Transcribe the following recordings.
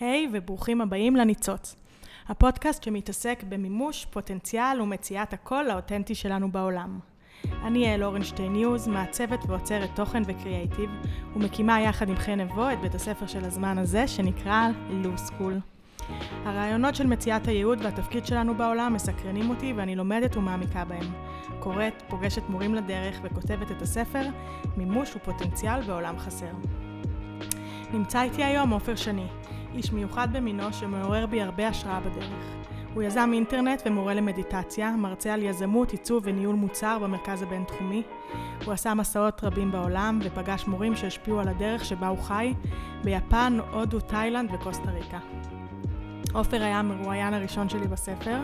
היי hey, וברוכים הבאים לניצוץ. הפודקאסט שמתעסק במימוש פוטנציאל ומציאת הקול האותנטי שלנו בעולם. אני יעל אורנשטיין ניוז, מעצבת ואוצרת תוכן וקריאייטיב, ומקימה יחד עם חן נבו את בית הספר של הזמן הזה, שנקרא לו סקול. הרעיונות של מציאת הייעוד והתפקיד שלנו בעולם מסקרנים אותי ואני לומדת ומעמיקה בהם. קוראת, פוגשת מורים לדרך וכותבת את הספר מימוש ופוטנציאל בעולם חסר. נמצא איתי היום עופר שני, איש מיוחד במינו שמעורר בי הרבה השראה בדרך. הוא יזם אינטרנט ומורה למדיטציה, מרצה על יזמות, עיצוב וניהול מוצר במרכז הבינתחומי. הוא עשה מסעות רבים בעולם ופגש מורים שהשפיעו על הדרך שבה הוא חי ביפן, הודו, תאילנד וקוסטה ריקה. עופר היה המרואיין הראשון שלי בספר.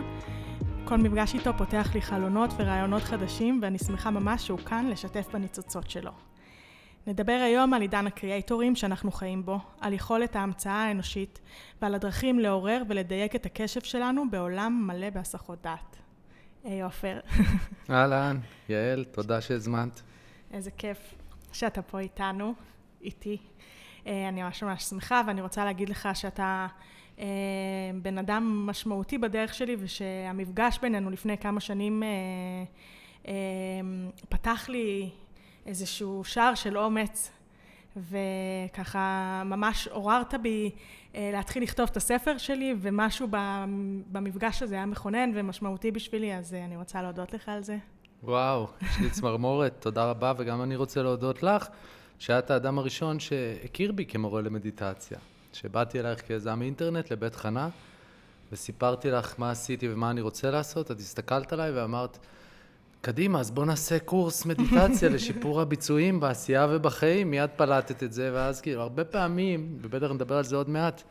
כל מפגש איתו פותח לי חלונות ורעיונות חדשים ואני שמחה ממש שהוא כאן לשתף בניצוצות שלו. נדבר היום על עידן הקריאייטורים שאנחנו חיים בו, על יכולת ההמצאה האנושית ועל הדרכים לעורר ולדייק את הקשב שלנו בעולם מלא בהסחות דעת. היי עופר. אהלן, יעל, תודה שהזמנת. איזה כיף שאתה פה איתנו, איתי. אה, אני ממש ממש שמחה ואני רוצה להגיד לך שאתה אה, בן אדם משמעותי בדרך שלי ושהמפגש בינינו לפני כמה שנים אה, פתח לי איזשהו שער של אומץ, וככה ממש עוררת בי אה, להתחיל לכתוב את הספר שלי, ומשהו במפגש הזה היה מכונן ומשמעותי בשבילי, אז אה, אני רוצה להודות לך על זה. וואו, יש לי צמרמורת, תודה רבה, וגם אני רוצה להודות לך, שאת האדם הראשון שהכיר בי כמורה למדיטציה. שבאתי אלייך כיזם אינטרנט לבית חנה, וסיפרתי לך מה עשיתי ומה אני רוצה לעשות, את הסתכלת עליי ואמרת, קדימה, אז בוא נעשה קורס מדיטציה לשיפור הביצועים בעשייה ובחיים, מיד פלטת את זה, ואז כאילו, הרבה פעמים, ובטח נדבר על זה עוד מעט,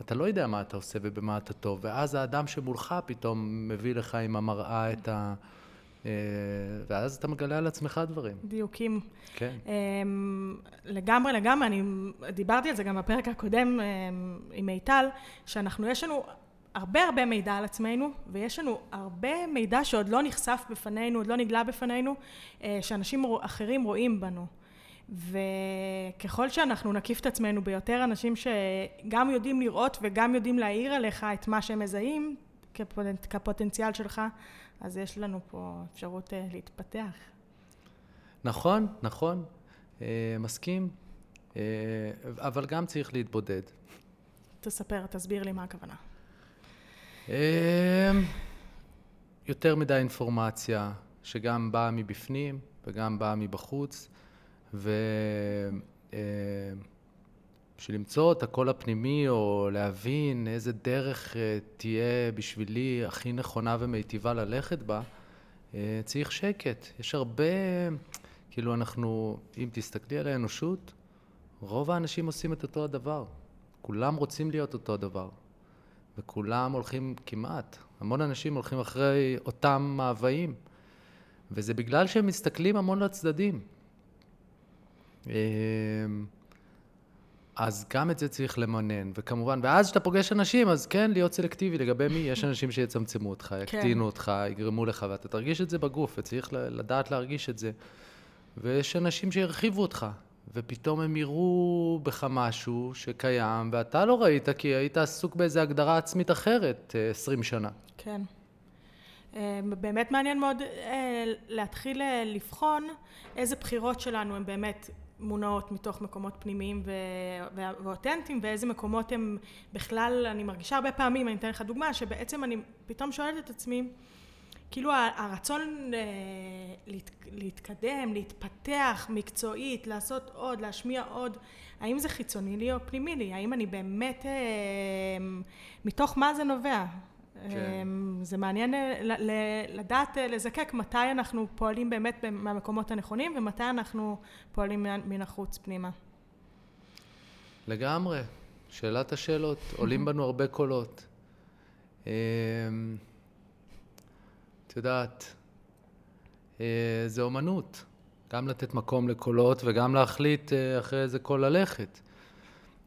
אתה לא יודע מה אתה עושה ובמה אתה טוב, ואז האדם שמולך פתאום מביא לך עם המראה את ה... אה, ואז אתה מגלה על עצמך דברים. דיוקים. כן. אמ, לגמרי, לגמרי, אני דיברתי על זה גם בפרק הקודם אמ, עם מיטל, שאנחנו, יש לנו הרבה הרבה מידע על עצמנו, ויש לנו הרבה מידע שעוד לא נחשף בפנינו, עוד לא נגלה בפנינו, אה, שאנשים אחרים רואים בנו. וככל שאנחנו נקיף את עצמנו ביותר אנשים שגם יודעים לראות וגם יודעים להעיר עליך את מה שהם מזהים כפוטנ... כפוטנציאל שלך, אז יש לנו פה אפשרות uh, להתפתח. נכון, נכון, uh, מסכים, אבל גם צריך להתבודד. תספר, תסביר לי מה הכוונה. אמ, יותר מדי אינפורמציה שגם באה מבפנים וגם באה מבחוץ, ובשביל אמ, למצוא את הקול הפנימי או להבין איזה דרך אה, תהיה בשבילי הכי נכונה ומיטיבה ללכת בה, אה, צריך שקט. יש הרבה, כאילו אנחנו, אם תסתכלי על האנושות, רוב האנשים עושים את אותו הדבר. כולם רוצים להיות אותו הדבר. וכולם הולכים כמעט, המון אנשים הולכים אחרי אותם מאוויים, וזה בגלל שהם מסתכלים המון לצדדים. אמ, אז גם את זה צריך למנן, וכמובן, ואז כשאתה פוגש אנשים, אז כן, להיות סלקטיבי לגבי מי, יש אנשים שיצמצמו אותך, כן. יקטינו כן. אותך, יגרמו לך, ואתה תרגיש את זה בגוף, וצריך לדעת להרגיש את זה. ויש אנשים שירחיבו אותך, ופתאום הם יראו בך משהו שקיים, ואתה לא ראית כי היית עסוק באיזו הגדרה עצמית אחרת אה, עשרים שנה. כן. אה, באמת מעניין מאוד אה, להתחיל לבחון איזה בחירות שלנו הן באמת מונעות מתוך מקומות פנימיים ואותנטיים ואיזה מקומות הם בכלל, אני מרגישה הרבה פעמים, אני אתן לך דוגמה, שבעצם אני פתאום שואלת את עצמי כאילו הרצון אה, להתקדם, להתפתח מקצועית, לעשות עוד, להשמיע עוד, האם זה חיצוני לי או פנימי לי? האם אני באמת, אה, מתוך מה זה נובע? כן. אה, זה מעניין לדעת לזקק מתי אנחנו פועלים באמת מהמקומות הנכונים ומתי אנחנו פועלים מן החוץ פנימה. לגמרי. שאלת השאלות, עולים בנו הרבה קולות. את יודעת, אה, זה אומנות. גם לתת מקום לקולות וגם להחליט אה, אחרי איזה קול ללכת.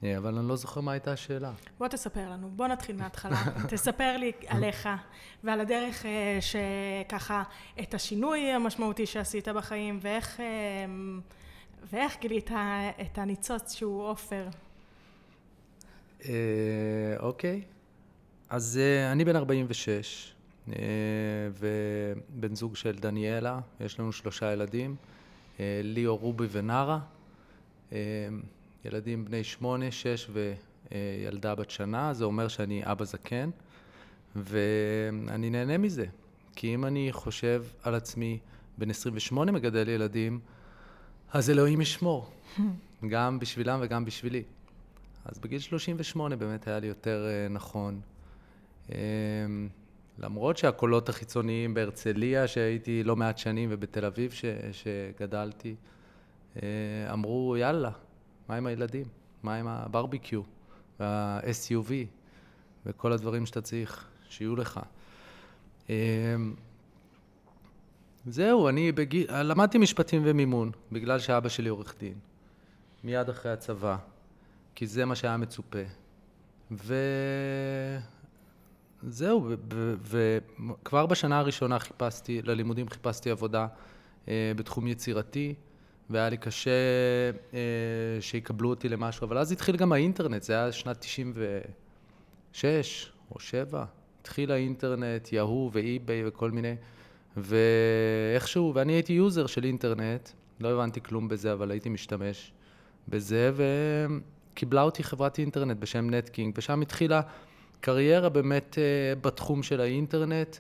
אה, אבל אני לא זוכר מה הייתה השאלה. בוא תספר לנו, בוא נתחיל מההתחלה. תספר לי עליך ועל הדרך שככה, את השינוי המשמעותי שעשית בחיים ואיך, ואיך גילית את הניצוץ שהוא עופר. אוקיי. אז אני בן 46, אה, ובן זוג של דניאלה, יש לנו שלושה ילדים, אה, ליאו, רובי ונארה. אה, ילדים בני שמונה, שש וילדה בת שנה, זה אומר שאני אבא זקן, ואני נהנה מזה. כי אם אני חושב על עצמי, בן 28 מגדל ילדים, אז אלוהים ישמור, גם בשבילם וגם בשבילי. אז בגיל 38 באמת היה לי יותר נכון. למרות שהקולות החיצוניים בהרצליה, שהייתי לא מעט שנים, ובתל אביב ש, שגדלתי, uh, אמרו, יאללה, מה עם הילדים? מה עם הברביקיו, וה-SUV, וכל הדברים שאתה צריך שיהיו לך. Um, זהו, אני בגיל... למדתי משפטים ומימון, בגלל שאבא שלי עורך דין. מיד אחרי הצבא, כי זה מה שהיה מצופה. וזהו, וכבר בשנה הראשונה חיפשתי, ללימודים חיפשתי עבודה אה, בתחום יצירתי, והיה לי קשה אה, שיקבלו אותי למשהו, אבל אז התחיל גם האינטרנט, זה היה שנת 96 או 7, התחיל האינטרנט, Yahoo ו eBay וכל מיני... ואיכשהו, ואני הייתי user של אינטרנט, לא הבנתי כלום בזה, אבל הייתי משתמש בזה, וקיבלה אותי חברת אינטרנט בשם NetKing, ושם התחילה קריירה באמת אה, בתחום של האינטרנט,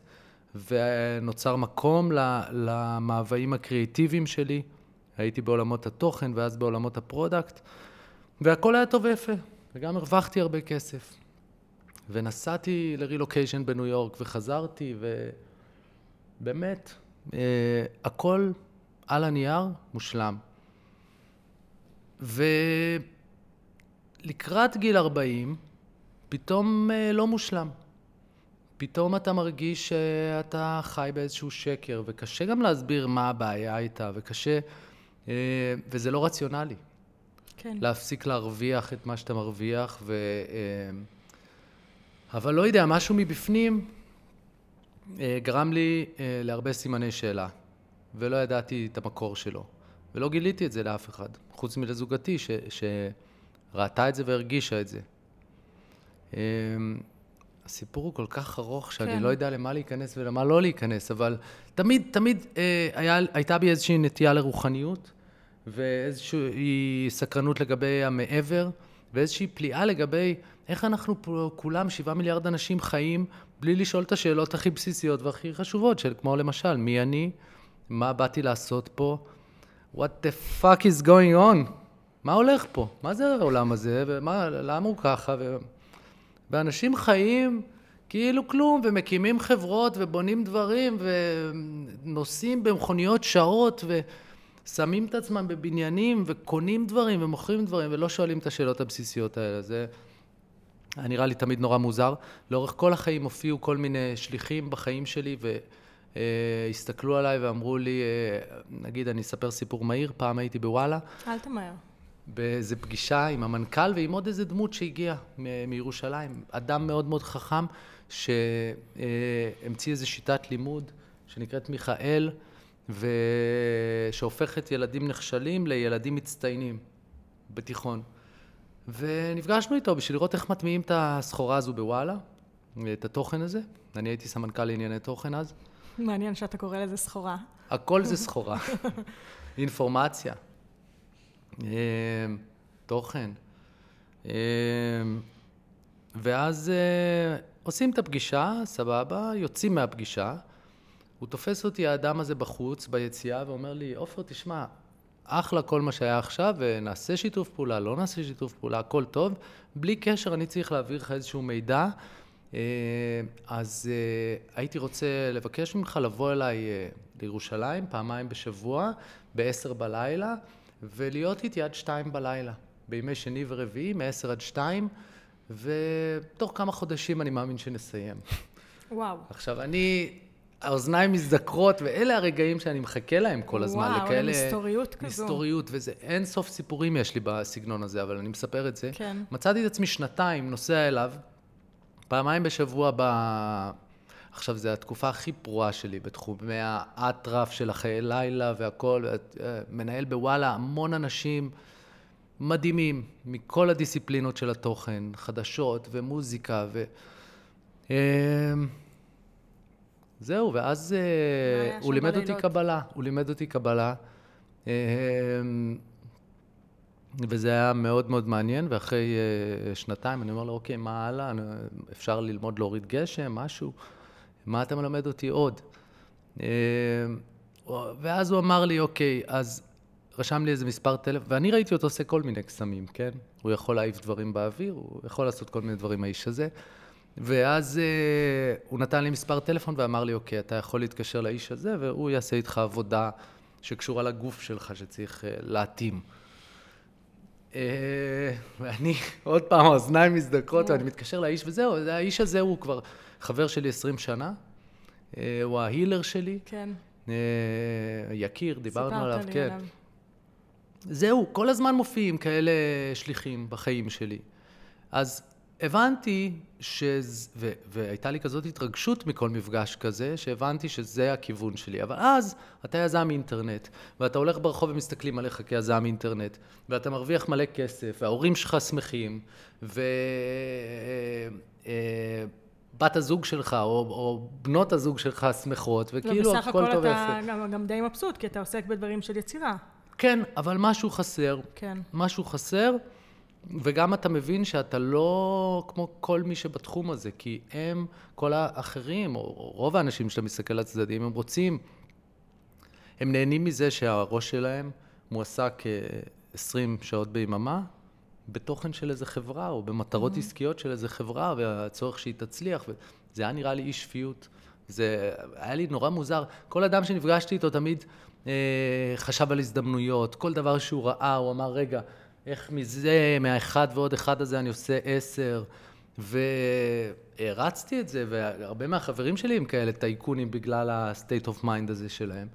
ונוצר מקום למאוויים הקריאיטיביים שלי. הייתי בעולמות התוכן ואז בעולמות ה product, והכל היה טוב ויפה, וגם הרווחתי הרבה כסף. ונסעתי לרילוקיישן בניו יורק, וחזרתי, ו... באמת, אה, הכל על הנייר מושלם. ולקראת גיל 40, פתאום אה, לא מושלם. פתאום אתה מרגיש שאתה חי באיזשהו שקר, וקשה גם להסביר מה הבעיה איתה, וקשה, אה, וזה לא רציונלי. כן. להפסיק להרוויח את מה שאתה מרוויח, ו... אה, אבל לא יודע, משהו מבפנים גרם לי להרבה סימני שאלה, ולא ידעתי את המקור שלו, ולא גיליתי את זה לאף אחד, חוץ מלזוגתי ש, שראתה את זה והרגישה את זה. אה, הסיפור הוא כל כך ארוך, שאני כן. לא יודע למה להיכנס ולמה לא להיכנס, אבל תמיד, תמיד היה, הייתה בי איזושהי נטייה לרוחניות, ואיזושהי סקרנות לגבי המעבר, ואיזושהי פליאה לגבי איך אנחנו פה, כולם, שבעה מיליארד אנשים חיים בלי לשאול את השאלות הכי בסיסיות והכי חשובות, של כמו למשל, מי אני? מה באתי לעשות פה? What the fuck is going on? מה הולך פה? מה זה העולם הזה? ומה, למה הוא ככה? ו... ואנשים חיים כאילו כלום, ומקימים חברות, ובונים דברים, ונוסעים במכוניות שעות, ושמים את עצמם בבניינים, וקונים דברים, ומוכרים דברים, ולא שואלים את השאלות הבסיסיות האלה. זה... היה נראה לי תמיד נורא מוזר. לאורך כל החיים הופיעו כל מיני שליחים בחיים שלי והסתכלו עליי ואמרו לי, אה, נגיד, אני אספר סיפור מהיר, פעם הייתי בוואלה. אל תמהר. באיזה פגישה עם המנכ"ל ועם עוד איזה דמות שהגיעה מירושלים. אדם מאוד מאוד חכם שהמציא איזו שיטת לימוד שנקראת מיכאל, ושהופכת ילדים נכשלים לילדים מצטיינים בתיכון. ונפגשנו איתו בשביל לראות איך מטמיעים את הסחורה הזו בוואלה, את התוכן הזה. אני הייתי סמנכ"ל לענייני תוכן אז. מעניין שאתה קורא לזה סחורה. הכל זה סחורה. אינפורמציה. אמ, תוכן. אמ, ואז אה, עושים את הפגישה, סבבה, יוצאים מהפגישה. הוא תופס אותי, האדם הזה בחוץ, ביציאה, ואומר לי, עופר, תשמע, אחלה כל מה שהיה עכשיו, ונעשה שיתוף פעולה, לא נעשה שיתוף פעולה, הכל טוב. בלי קשר, אני צריך להעביר לך איזשהו מידע. אה, אז אה, הייתי רוצה לבקש ממך לבוא אליי אה, לירושלים פעמיים בשבוע, ב-10 בלילה, ולהיות איתי עד 2 בלילה, בימי שני ורביעי, מ-10 עד 2, ותוך כמה חודשים אני מאמין שנסיים. וואו. עכשיו, אני האוזניים מזדקרות, ואלה הרגעים שאני מחכה להם כל הזמן. וואו, לכאלה... מסתוריות כזו. מסתוריות, וזה אין סוף סיפורים יש לי בסגנון הזה, אבל אני מספר את זה. כן. מצאתי את עצמי שנתיים נוסע אליו, פעמיים בשבוע ב... עכשיו, זו התקופה הכי פרועה שלי בתחומי האטרף של החיי לילה והכול, מנהל בוואלה המון אנשים, מדהימים, מכל הדיסציפלינות של התוכן, חדשות ומוזיקה ו... אמ, זהו, ואז אה, הוא לימד אותי קבלה, הוא לימד אותי קבלה. אמ, וזה היה מאוד מאוד מעניין, ואחרי uh, שנתיים אני אומר לו, אוקיי, מה הלאה? אפשר ללמוד להוריד גשם, משהו? מה אתה מלמד אותי עוד? Uh, ואז הוא אמר לי, אוקיי, אז רשם לי איזה מספר טלפון, ואני ראיתי אותו עושה כל מיני קסמים, כן? הוא יכול להעיף דברים באוויר, הוא יכול לעשות כל מיני דברים, האיש הזה. ואז uh, הוא נתן לי מספר טלפון ואמר לי, אוקיי, אתה יכול להתקשר לאיש הזה, והוא יעשה איתך עבודה שקשורה לגוף שלך, שצריך uh, להתאים. אה, ואני, עוד פעם, האוזניים מזדקרות, ואני מתקשר לאיש, וזהו, האיש הזה הוא כבר חבר שלי 20 שנה, אה, הוא ההילר שלי. כן. אה, יקיר, דיברנו עליו, כן. עליו. זהו, כל הזמן מופיעים כאלה שליחים בחיים שלי. אז הבנתי, שז... ו... והייתה לי כזאת התרגשות מכל מפגש כזה, שהבנתי שזה הכיוון שלי. אבל אז אתה יזם אינטרנט, ואתה הולך ברחוב ומסתכלים עליך כיזם אינטרנט, ואתה מרוויח מלא כסף, וההורים שלך שמחים, ובת אה, הזוג שלך, או, או בנות הזוג שלך שמחות, וכאילו הכל טוב ויפה. ובסך הכל אתה גם, גם די מבסוט, כי אתה עוסק בדברים של יצירה. כן, אבל משהו חסר. כן. משהו חסר. וגם אתה מבין שאתה לא כמו כל מי שבתחום הזה, כי הם, כל האחרים, או רוב האנשים שאתה מסתכל על הצדדים, הם רוצים, הם נהנים מזה שהראש שלהם מועסק 20 שעות ביממה בתוכן של איזה חברה, או במטרות mm-hmm. עסקיות של איזה חברה, והצורך שהיא תצליח, וזה היה נראה לי אי שפיות. זה היה לי נורא מוזר. כל אדם שנפגשתי איתו תמיד אה, חשב על הזדמנויות, כל דבר שהוא ראה, הוא אמר, רגע, איך מזה, מהאחד ועוד אחד הזה אני עושה עשר, והרצתי את זה, והרבה מהחברים שלי הם כאלה טייקונים בגלל ה-state of mind הזה שלהם.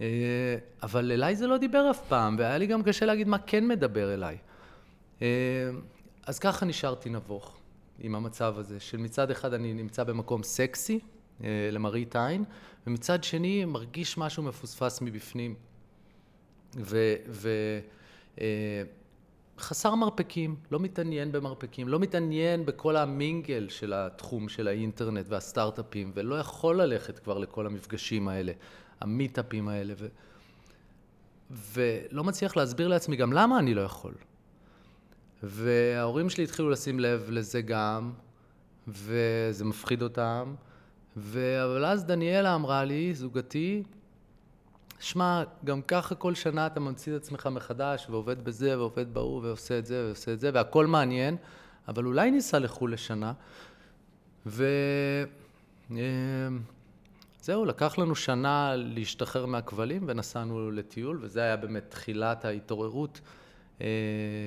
אה, אבל אליי זה לא דיבר אף פעם, והיה לי גם קשה להגיד מה כן מדבר אליי. אה, אז ככה נשארתי נבוך עם המצב הזה, של מצד אחד אני נמצא במקום סקסי, אה, למראית עין, ומצד שני מרגיש משהו מפוספס מבפנים. ו... ו חסר מרפקים, לא מתעניין במרפקים, לא מתעניין בכל המינגל של התחום של האינטרנט והסטארט-אפים, ולא יכול ללכת כבר לכל המפגשים האלה, המיטאפים האלה, ו... ולא מצליח להסביר לעצמי גם למה אני לא יכול. וההורים שלי התחילו לשים לב לזה גם, וזה מפחיד אותם, ו... אבל אז דניאלה אמרה לי, זוגתי, שמע, גם ככה כל שנה אתה ממציא את עצמך מחדש, ועובד בזה, ועובד בהוא, ועושה את זה, ועושה את זה, והכל מעניין, אבל אולי ניסע לחו"ל לשנה. וזהו, אה, לקח לנו שנה להשתחרר מהכבלים, ונסענו לטיול, וזה היה באמת תחילת ההתעוררות אה,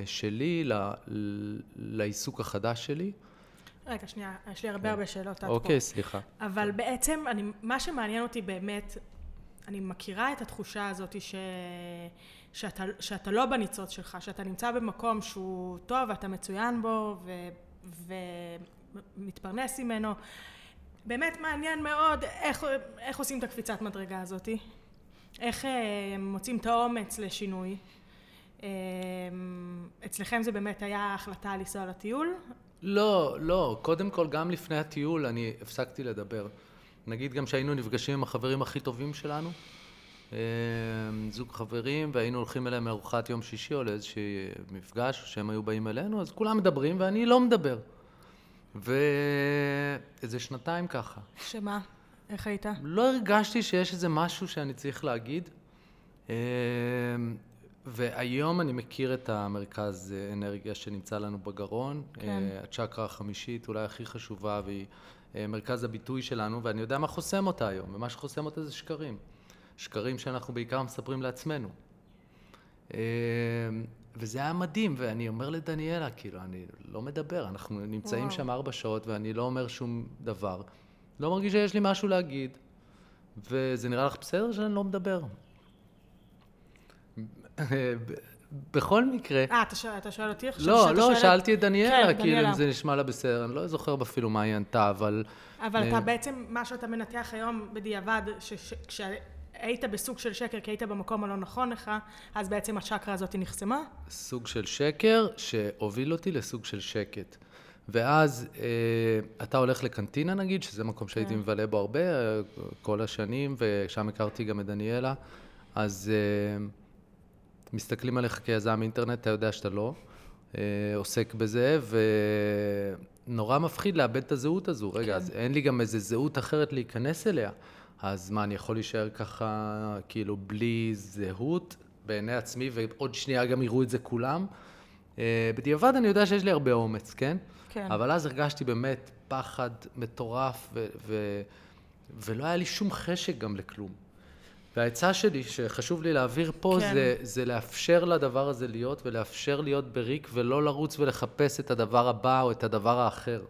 שלי לעיסוק החדש שלי. רגע, שנייה, יש לי הרבה הרבה שאלות עד פה. אוקיי, סליחה. אבל בעצם, אני, מה שמעניין אותי באמת, אני מכירה את התחושה הזאת ש... שאתה, שאתה לא בניצוץ שלך, שאתה נמצא במקום שהוא טוב ואתה מצוין בו ו... ומתפרנס ממנו. באמת מעניין מאוד איך, איך עושים את הקפיצת מדרגה הזאת, איך אה, מוצאים את האומץ לשינוי. אה, אצלכם זה באמת היה החלטה לנסוע לטיול? לא, לא. קודם כל, גם לפני הטיול אני הפסקתי לדבר. נגיד גם שהיינו נפגשים עם החברים הכי טובים שלנו, אה, זוג חברים, והיינו הולכים אליהם לארוחת יום שישי או לאיזשהו מפגש, שהם היו באים אלינו, אז כולם מדברים ואני לא מדבר. ואיזה שנתיים ככה. שמה? איך היית? לא הרגשתי שיש איזה משהו שאני צריך להגיד. אה, והיום אני מכיר את המרכז אנרגיה שנמצא לנו בגרון, כן. אה, הצ'קרה החמישית, אולי הכי חשובה, והיא מרכז הביטוי שלנו, ואני יודע מה חוסם אותה היום, ומה שחוסם אותה זה שקרים. שקרים שאנחנו בעיקר מספרים לעצמנו. אה, וזה היה מדהים, ואני אומר לדניאלה, כאילו, אני לא מדבר, אנחנו נמצאים וואו. שם ארבע שעות ואני לא אומר שום דבר. לא מרגיש שיש לי משהו להגיד, וזה נראה לך בסדר שאני לא מדבר. בכל מקרה... אה, אתה, אתה שואל אותי עכשיו? לא, לא, שואלת... שאלתי את דניאלה, כן, כאילו, אם זה נשמע לה בסדר, אני לא זוכר אפילו מה היא ענתה, אבל... אבל אתה אה, בעצם, מה שאתה מנתח היום בדיעבד, היית בסוג של שקר כי היית במקום הלא נכון לך, אז בעצם הצ'קרה הזאת נחסמה? סוג של שקר שהוביל אותי לסוג של שקט. ואז אה, אתה הולך לקנטינה נגיד, שזה מקום שהייתי כן. מבלה בו הרבה, אה, כל השנים, ושם הכרתי גם את דניאלה, אז אה, מסתכלים עליך כיזם אינטרנט, אתה יודע שאתה לא אה, עוסק בזה, ונורא מפחיד לאבד את הזהות הזו. רגע, כן. אז אין לי גם איזה זהות אחרת להיכנס אליה. אז מה, אני יכול להישאר ככה, כאילו, בלי זהות בעיני עצמי, ועוד שנייה גם יראו את זה כולם? אה, בדיעבד אני יודע שיש לי הרבה אומץ, כן? כן. אבל אז הרגשתי באמת פחד מטורף, ו- ו- ולא היה לי שום חשק גם לכלום. והעצה שלי, שחשוב לי להעביר פה, כן. זה, זה לאפשר לדבר הזה להיות, ולאפשר להיות בריק, ולא לרוץ ולחפש את הדבר הבא או את הדבר האחר.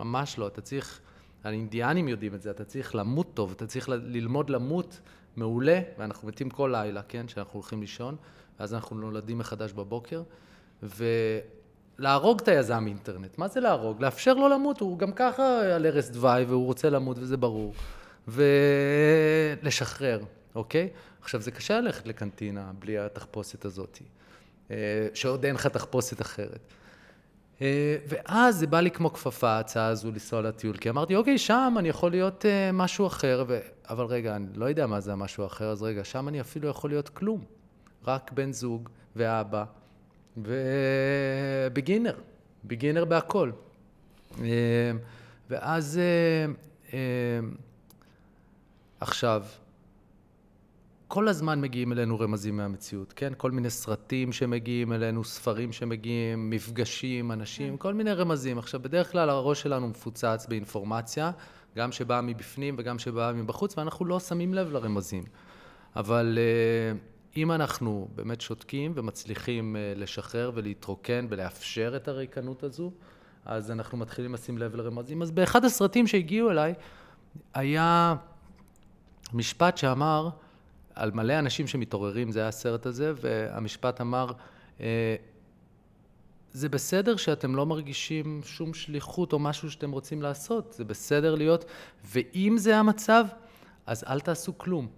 ממש לא. אתה צריך, האינדיאנים יודעים את זה, אתה צריך למות טוב, אתה צריך ללמוד למות מעולה, ואנחנו מתים כל לילה, כן? כשאנחנו הולכים לישון, ואז אנחנו נולדים מחדש בבוקר, ולהרוג את היזם אינטרנט. מה זה להרוג? לאפשר לו למות, הוא גם ככה על ערש דווי, והוא רוצה למות, וזה ברור. ולשחרר, אוקיי? עכשיו, זה קשה ללכת לקנטינה בלי התחפושת הזאת, אה, שעוד אין לך תחפושת אחרת. אה, ואז זה בא לי כמו כפפה, ההצעה הזו לנסוע לטיול, כי אמרתי, אוקיי, שם אני יכול להיות אה, משהו אחר, ו... אבל רגע, אני לא יודע מה זה המשהו האחר, אז רגע, שם אני אפילו יכול להיות כלום. רק בן זוג ואבא, ובגינר, בגינר בהכל. ואז עכשיו, כל הזמן מגיעים אלינו רמזים מהמציאות, כן? כל מיני סרטים שמגיעים אלינו, ספרים שמגיעים, מפגשים, אנשים, כל מיני רמזים. עכשיו, בדרך כלל הראש שלנו מפוצץ באינפורמציה, גם שבאה מבפנים וגם שבאה מבחוץ, ואנחנו לא שמים לב לרמזים. אבל אה, אם אנחנו באמת שותקים ומצליחים אה, לשחרר ולהתרוקן ולאפשר את הריקנות הזו, אז אנחנו מתחילים לשים לב לרמזים. אז באחד הסרטים שהגיעו אליי, היה משפט שאמר, על מלא אנשים שמתעוררים, זה היה הסרט הזה, והמשפט אמר, אה, זה בסדר שאתם לא מרגישים שום שליחות או משהו שאתם רוצים לעשות, זה בסדר להיות, ואם זה המצב, אז אל תעשו כלום.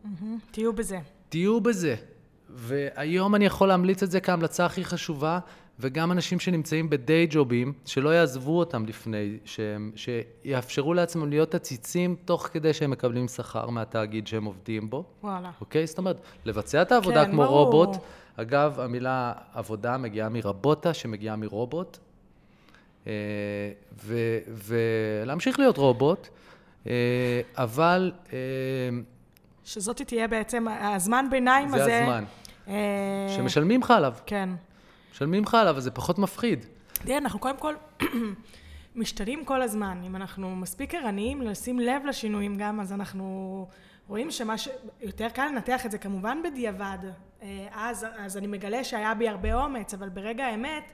תהיו בזה. תהיו בזה. והיום אני יכול להמליץ את זה כהמלצה הכי חשובה, וגם אנשים שנמצאים בדיי ג'ובים, שלא יעזבו אותם לפני, שהם, שיאפשרו לעצמם להיות עציצים תוך כדי שהם מקבלים שכר מהתאגיד שהם עובדים בו. וואלה. אוקיי? זאת אומרת, לבצע את העבודה כן, כמו ברור. רובוט. אגב, המילה עבודה מגיעה מרבוטה, שמגיעה מרובוט. אה, ו- ולהמשיך להיות רובוט, אה, אבל אה, שזאת תהיה בעצם הזמן ביניים הזה. זה הזמן. שמשלמים לך עליו. כן. משלמים לך עליו, אז זה פחות מפחיד. תראה, אנחנו קודם כל משתנים כל הזמן. אם אנחנו מספיק ערניים לשים לב לשינויים גם, אז אנחנו רואים שמה ש... יותר קל לנתח את זה כמובן בדיעבד. אה, אז, אז אני מגלה שהיה בי הרבה אומץ, אבל ברגע האמת,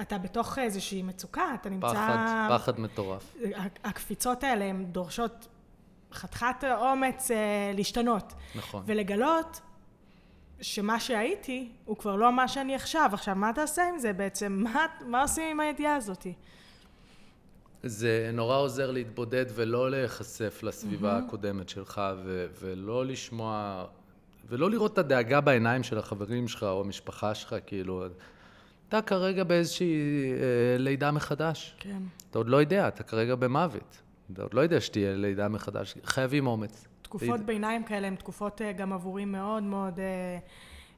אתה בתוך איזושהי מצוקה, אתה נמצא... פחד, פחד מטורף. הקפיצות האלה הן דורשות חתיכת אומץ אה, להשתנות. נכון. ולגלות שמה שהייתי הוא כבר לא מה שאני עכשיו. עכשיו, מה תעשה עם זה בעצם? מה, מה עושים עם הידיעה הזאת? זה נורא עוזר להתבודד ולא להיחשף לסביבה הקודמת שלך, ו- ולא לשמוע, ולא לראות את הדאגה בעיניים של החברים שלך או המשפחה שלך, כאילו, אתה כרגע באיזושהי אה, לידה מחדש. כן. אתה עוד לא יודע, אתה כרגע במוות. אתה עוד לא יודע שתהיה לידה מחדש. חייבים אומץ. תקופות ביניים כאלה הן תקופות אה, גם עבורי מאוד מאוד אה,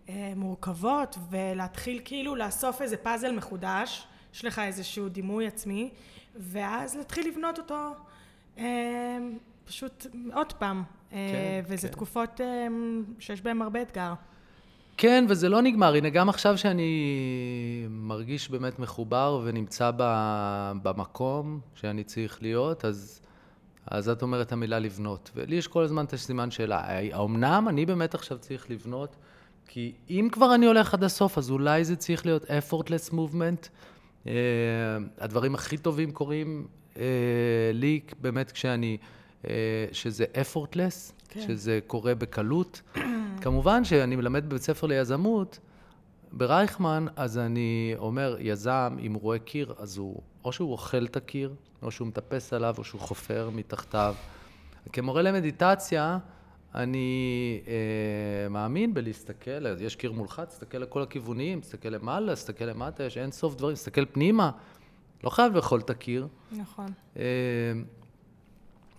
אה, מורכבות, ולהתחיל כאילו לאסוף איזה פאזל מחודש, יש לך איזשהו דימוי עצמי, ואז להתחיל לבנות אותו אה, פשוט עוד פעם. אה, כן, וזה כן. תקופות אה, שיש בהן הרבה אתגר. כן, וזה לא נגמר. הנה, גם עכשיו שאני מרגיש באמת מחובר ונמצא ב- במקום שאני צריך להיות, אז, אז את אומרת המילה לבנות. ולי יש כל הזמן את הסימן שאלה, האומנם אני באמת עכשיו צריך לבנות? כי אם כבר אני הולך עד הסוף, אז אולי זה צריך להיות effortless movement. Uh, הדברים הכי טובים קורים uh, לי באמת כשאני, uh, שזה effortless, כן. שזה קורה בקלות. כמובן שאני מלמד בבית ספר ליזמות, ברייכמן, אז אני אומר, יזם, אם הוא רואה קיר, אז הוא, או שהוא אוכל את הקיר, או שהוא מטפס עליו, או שהוא חופר מתחתיו. כמורה למדיטציה, אני אה, מאמין בלהסתכל, יש קיר מולך, תסתכל לכל הכיוונים, תסתכל למעלה, תסתכל למטה, יש אין סוף דברים, תסתכל פנימה. לא חייב לאכול את הקיר. נכון. אה,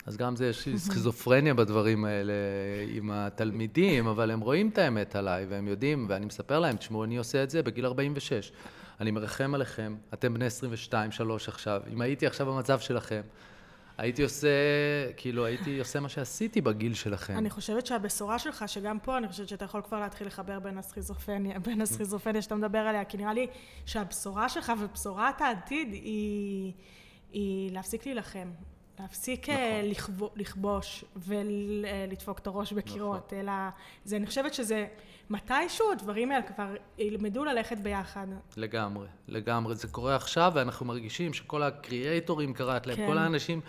אז גם זה, יש לי סכיזופרניה בדברים האלה עם התלמידים, אבל הם רואים את האמת עליי, והם יודעים, ואני מספר להם, תשמעו, אני עושה את זה בגיל 46. אני מרחם עליכם, אתם בני 22, 3 עכשיו. אם הייתי עכשיו במצב שלכם, הייתי עושה, כאילו, הייתי עושה מה שעשיתי בגיל שלכם. אני חושבת שהבשורה שלך, שגם פה אני חושבת שאתה יכול כבר להתחיל לחבר בין הסכיזופרניה, בין הסכיזופרניה שאתה מדבר עליה, כי נראה לי שהבשורה שלך ובשורת העתיד היא, היא להפסיק להילחם. להפסיק אה, נכון. לכבו, לכבוש ולדפוק את הראש בקירות, נכון. אלא זה, אני חושבת שזה מתישהו הדברים האלה כבר ילמדו ללכת ביחד. לגמרי, לגמרי. זה קורה עכשיו ואנחנו מרגישים שכל הקריאייטורים קראת להם, כן. כל האנשים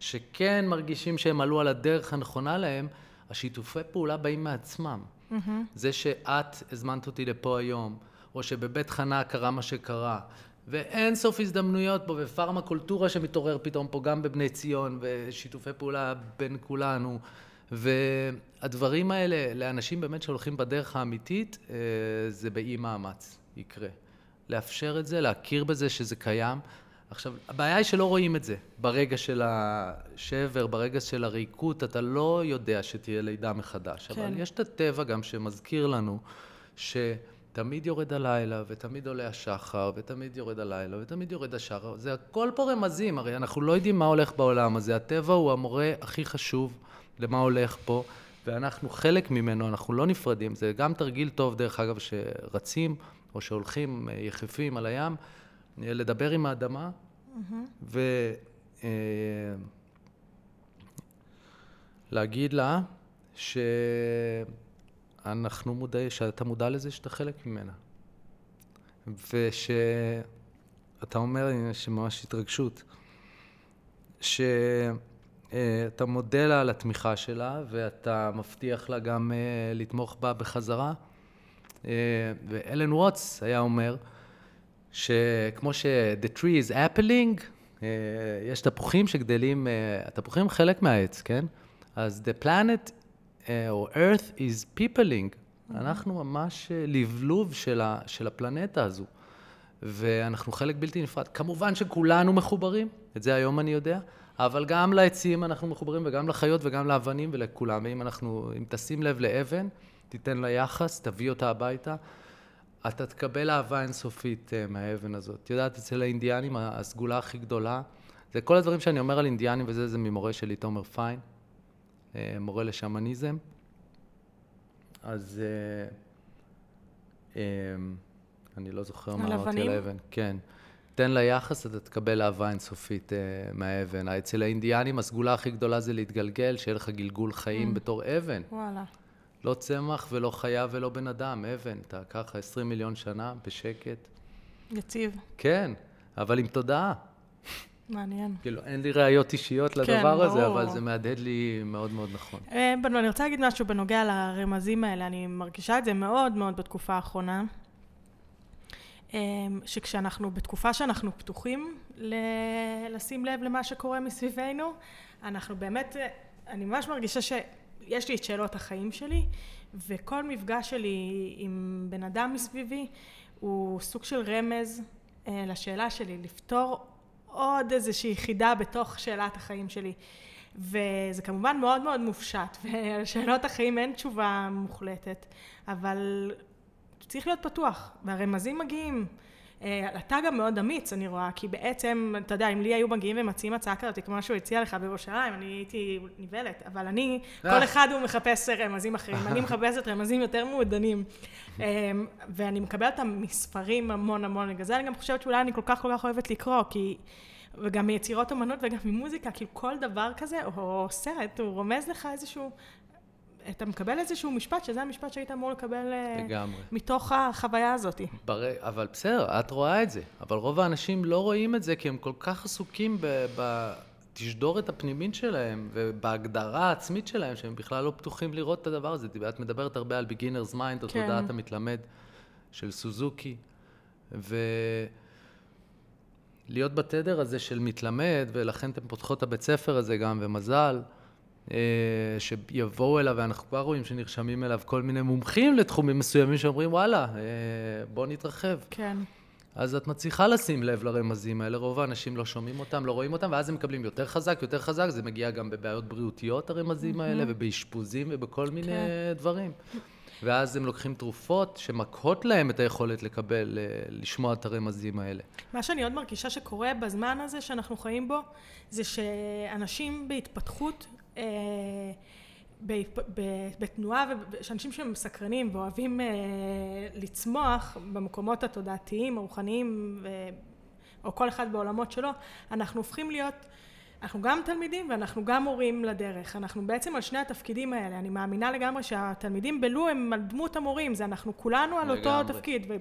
שכן מרגישים שהם עלו על הדרך הנכונה להם, השיתופי פעולה באים מעצמם. Mm-hmm. זה שאת הזמנת אותי לפה היום, או שבבית חנה קרה מה שקרה, ואין סוף הזדמנויות פה, ופארמה קולטורה שמתעורר פתאום פה גם בבני ציון, ושיתופי פעולה בין כולנו. והדברים האלה, לאנשים באמת שהולכים בדרך האמיתית, אה, זה באי מאמץ יקרה. לאפשר את זה, להכיר בזה שזה קיים. עכשיו, הבעיה היא שלא רואים את זה. ברגע של השבר, ברגע של הריקות, אתה לא יודע שתהיה לידה מחדש. כן. אבל יש את הטבע גם שמזכיר לנו שתמיד יורד הלילה, ותמיד עולה השחר, ותמיד יורד הלילה, ותמיד יורד השחר. זה הכל פה רמזים, הרי אנחנו לא יודעים מה הולך בעולם הזה. הטבע הוא המורה הכי חשוב למה הולך פה, ואנחנו חלק ממנו, אנחנו לא נפרדים. זה גם תרגיל טוב, דרך אגב, שרצים, או שהולכים יחפים על הים. לדבר עם האדמה, mm-hmm. ולהגיד לה שאנחנו מודעים, שאתה מודע לזה שאתה חלק ממנה. ושאתה אומר, יש ממש התרגשות, שאתה מודה לה על התמיכה שלה ואתה מבטיח לה גם אה, לתמוך בה בחזרה. אה, ואלן ווטס היה אומר, שכמו ש-the tree is appling, אה, יש תפוחים שגדלים, אה, התפוחים חלק מהעץ, כן? אז the planet אה, או earth is peopling. אנחנו ממש לבלוב של, ה, של הפלנטה הזו. ואנחנו חלק בלתי נפרד. כמובן שכולנו מחוברים, את זה היום אני יודע, אבל גם לעצים אנחנו מחוברים, וגם לחיות וגם לאבנים ולכולם. ואם אנחנו, אם תשים לב לאבן, תיתן לה יחס, תביא אותה הביתה. אתה תקבל אהבה אינסופית uh, מהאבן הזאת. את יודעת, אצל האינדיאנים הסגולה הכי גדולה, זה כל הדברים שאני אומר על אינדיאנים וזה, זה ממורה שלי, תומר פיין, מורה לשמניזם. אז uh, um, אני לא זוכר מה אמרתי על האבן. כן. תן לה יחס, אתה תקבל אהבה אינסופית uh, מהאבן. אצל האינדיאנים הסגולה הכי גדולה זה להתגלגל, שיהיה לך גלגול חיים mm. בתור אבן. וואלה. לא צמח ולא חיה ולא בן אדם, אבן, אתה ככה 20 מיליון שנה, בשקט. יציב. כן, אבל עם תודעה. מעניין. כאילו, אין לי ראיות אישיות לדבר כן, הזה, ברור. אבל זה מהדהד לי מאוד מאוד נכון. אה, בנו, אני רוצה להגיד משהו בנוגע לרמזים האלה, אני מרגישה את זה מאוד מאוד בתקופה האחרונה. אה, שכשאנחנו, בתקופה שאנחנו פתוחים ל- לשים לב למה שקורה מסביבנו, אנחנו באמת, אה, אני ממש מרגישה ש... יש לי את שאלות החיים שלי, וכל מפגש שלי עם בן אדם מסביבי הוא סוג של רמז לשאלה שלי, לפתור עוד איזושהי חידה בתוך שאלת החיים שלי. וזה כמובן מאוד מאוד מופשט, ולשאלות החיים אין תשובה מוחלטת, אבל צריך להיות פתוח, והרמזים מגיעים. אה, אתה גם מאוד אמיץ, אני רואה, כי בעצם, אתה יודע, אם לי היו מגיעים ומציעים הצעה כזאת, כמו שהוא הציע לך בירושלים, אני הייתי נבהלת, אבל אני, כל אה. אחד הוא מחפש רמזים אחרים, אני מחפשת רמזים יותר מעודנים. אה, ואני מקבלת אותם מספרים המון המון, בגלל זה אני גם חושבת שאולי אני כל כך כל כך אוהבת לקרוא, כי... וגם מיצירות אמנות וגם ממוזיקה, כאילו כל דבר כזה, או סרט, הוא רומז לך איזשהו אתה מקבל איזשהו משפט, שזה המשפט שהיית אמור לקבל אה, לגמרי. מתוך החוויה הזאת. בר... אבל בסדר, את רואה את זה. אבל רוב האנשים לא רואים את זה, כי הם כל כך עסוקים בתשדורת הפנימית שלהם, ובהגדרה העצמית שלהם, שהם בכלל לא פתוחים לראות את הדבר הזה. את מדברת הרבה על beginner's mind, או כן. תודעת המתלמד של סוזוקי. ו... להיות בתדר הזה של מתלמד, ולכן אתם פותחות את הבית ספר הזה גם, ומזל. אה, שיבואו אליו, ואנחנו כבר רואים שנרשמים אליו כל מיני מומחים לתחומים מסוימים שאומרים, וואלה, אה, בוא נתרחב. כן. אז את מצליחה לשים לב לרמזים האלה, רוב האנשים לא שומעים אותם, לא רואים אותם, ואז הם מקבלים יותר חזק, יותר חזק, זה מגיע גם בבעיות בריאותיות, הרמזים האלה, ובאשפוזים ובכל מיני כן. דברים. ואז הם לוקחים תרופות שמקהות להם את היכולת לקבל, אה, לשמוע את הרמזים האלה. מה שאני עוד מרגישה שקורה בזמן הזה שאנחנו חיים בו, זה שאנשים בהתפתחות, בתנועה, שאנשים שהם סקרנים ואוהבים אה, לצמוח במקומות התודעתיים, הרוחניים, או כל אחד בעולמות שלו, אנחנו הופכים להיות, אנחנו גם תלמידים ואנחנו גם מורים לדרך. אנחנו בעצם על שני התפקידים האלה. אני מאמינה לגמרי שהתלמידים בלו הם על דמות המורים, זה אנחנו כולנו על אותו לגמרי. תפקיד. ו-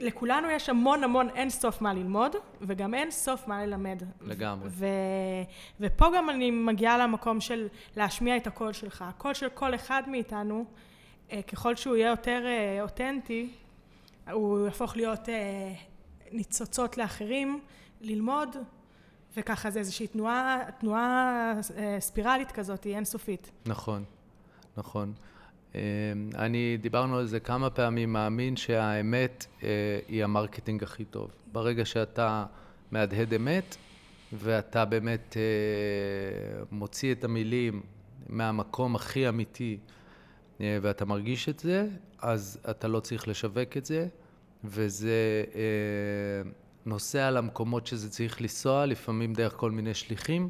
לכולנו יש המון המון אין סוף מה ללמוד, וגם אין סוף מה ללמד. לגמרי. ו... ופה גם אני מגיעה למקום של להשמיע את הקול שלך. הקול של כל אחד מאיתנו, אה, ככל שהוא יהיה יותר אה, אותנטי, הוא יהפוך להיות אה, ניצוצות לאחרים, ללמוד, וככה זה איזושהי תנועה, תנועה ספירלית כזאת, היא אינסופית. נכון, נכון. אה, אני, דיברנו על זה כמה פעמים, מאמין שהאמת אה, היא ה marketing הכי טוב. ברגע שאתה מהדהד אמת, ואתה באמת אה, מוציא את המילים מהמקום הכי אמיתי, אה, ואתה מרגיש את זה, אז אתה לא צריך לשווק את זה, וזה נוסע למקומות שזה צריך לנסוע, לפעמים דרך כל מיני שליחים.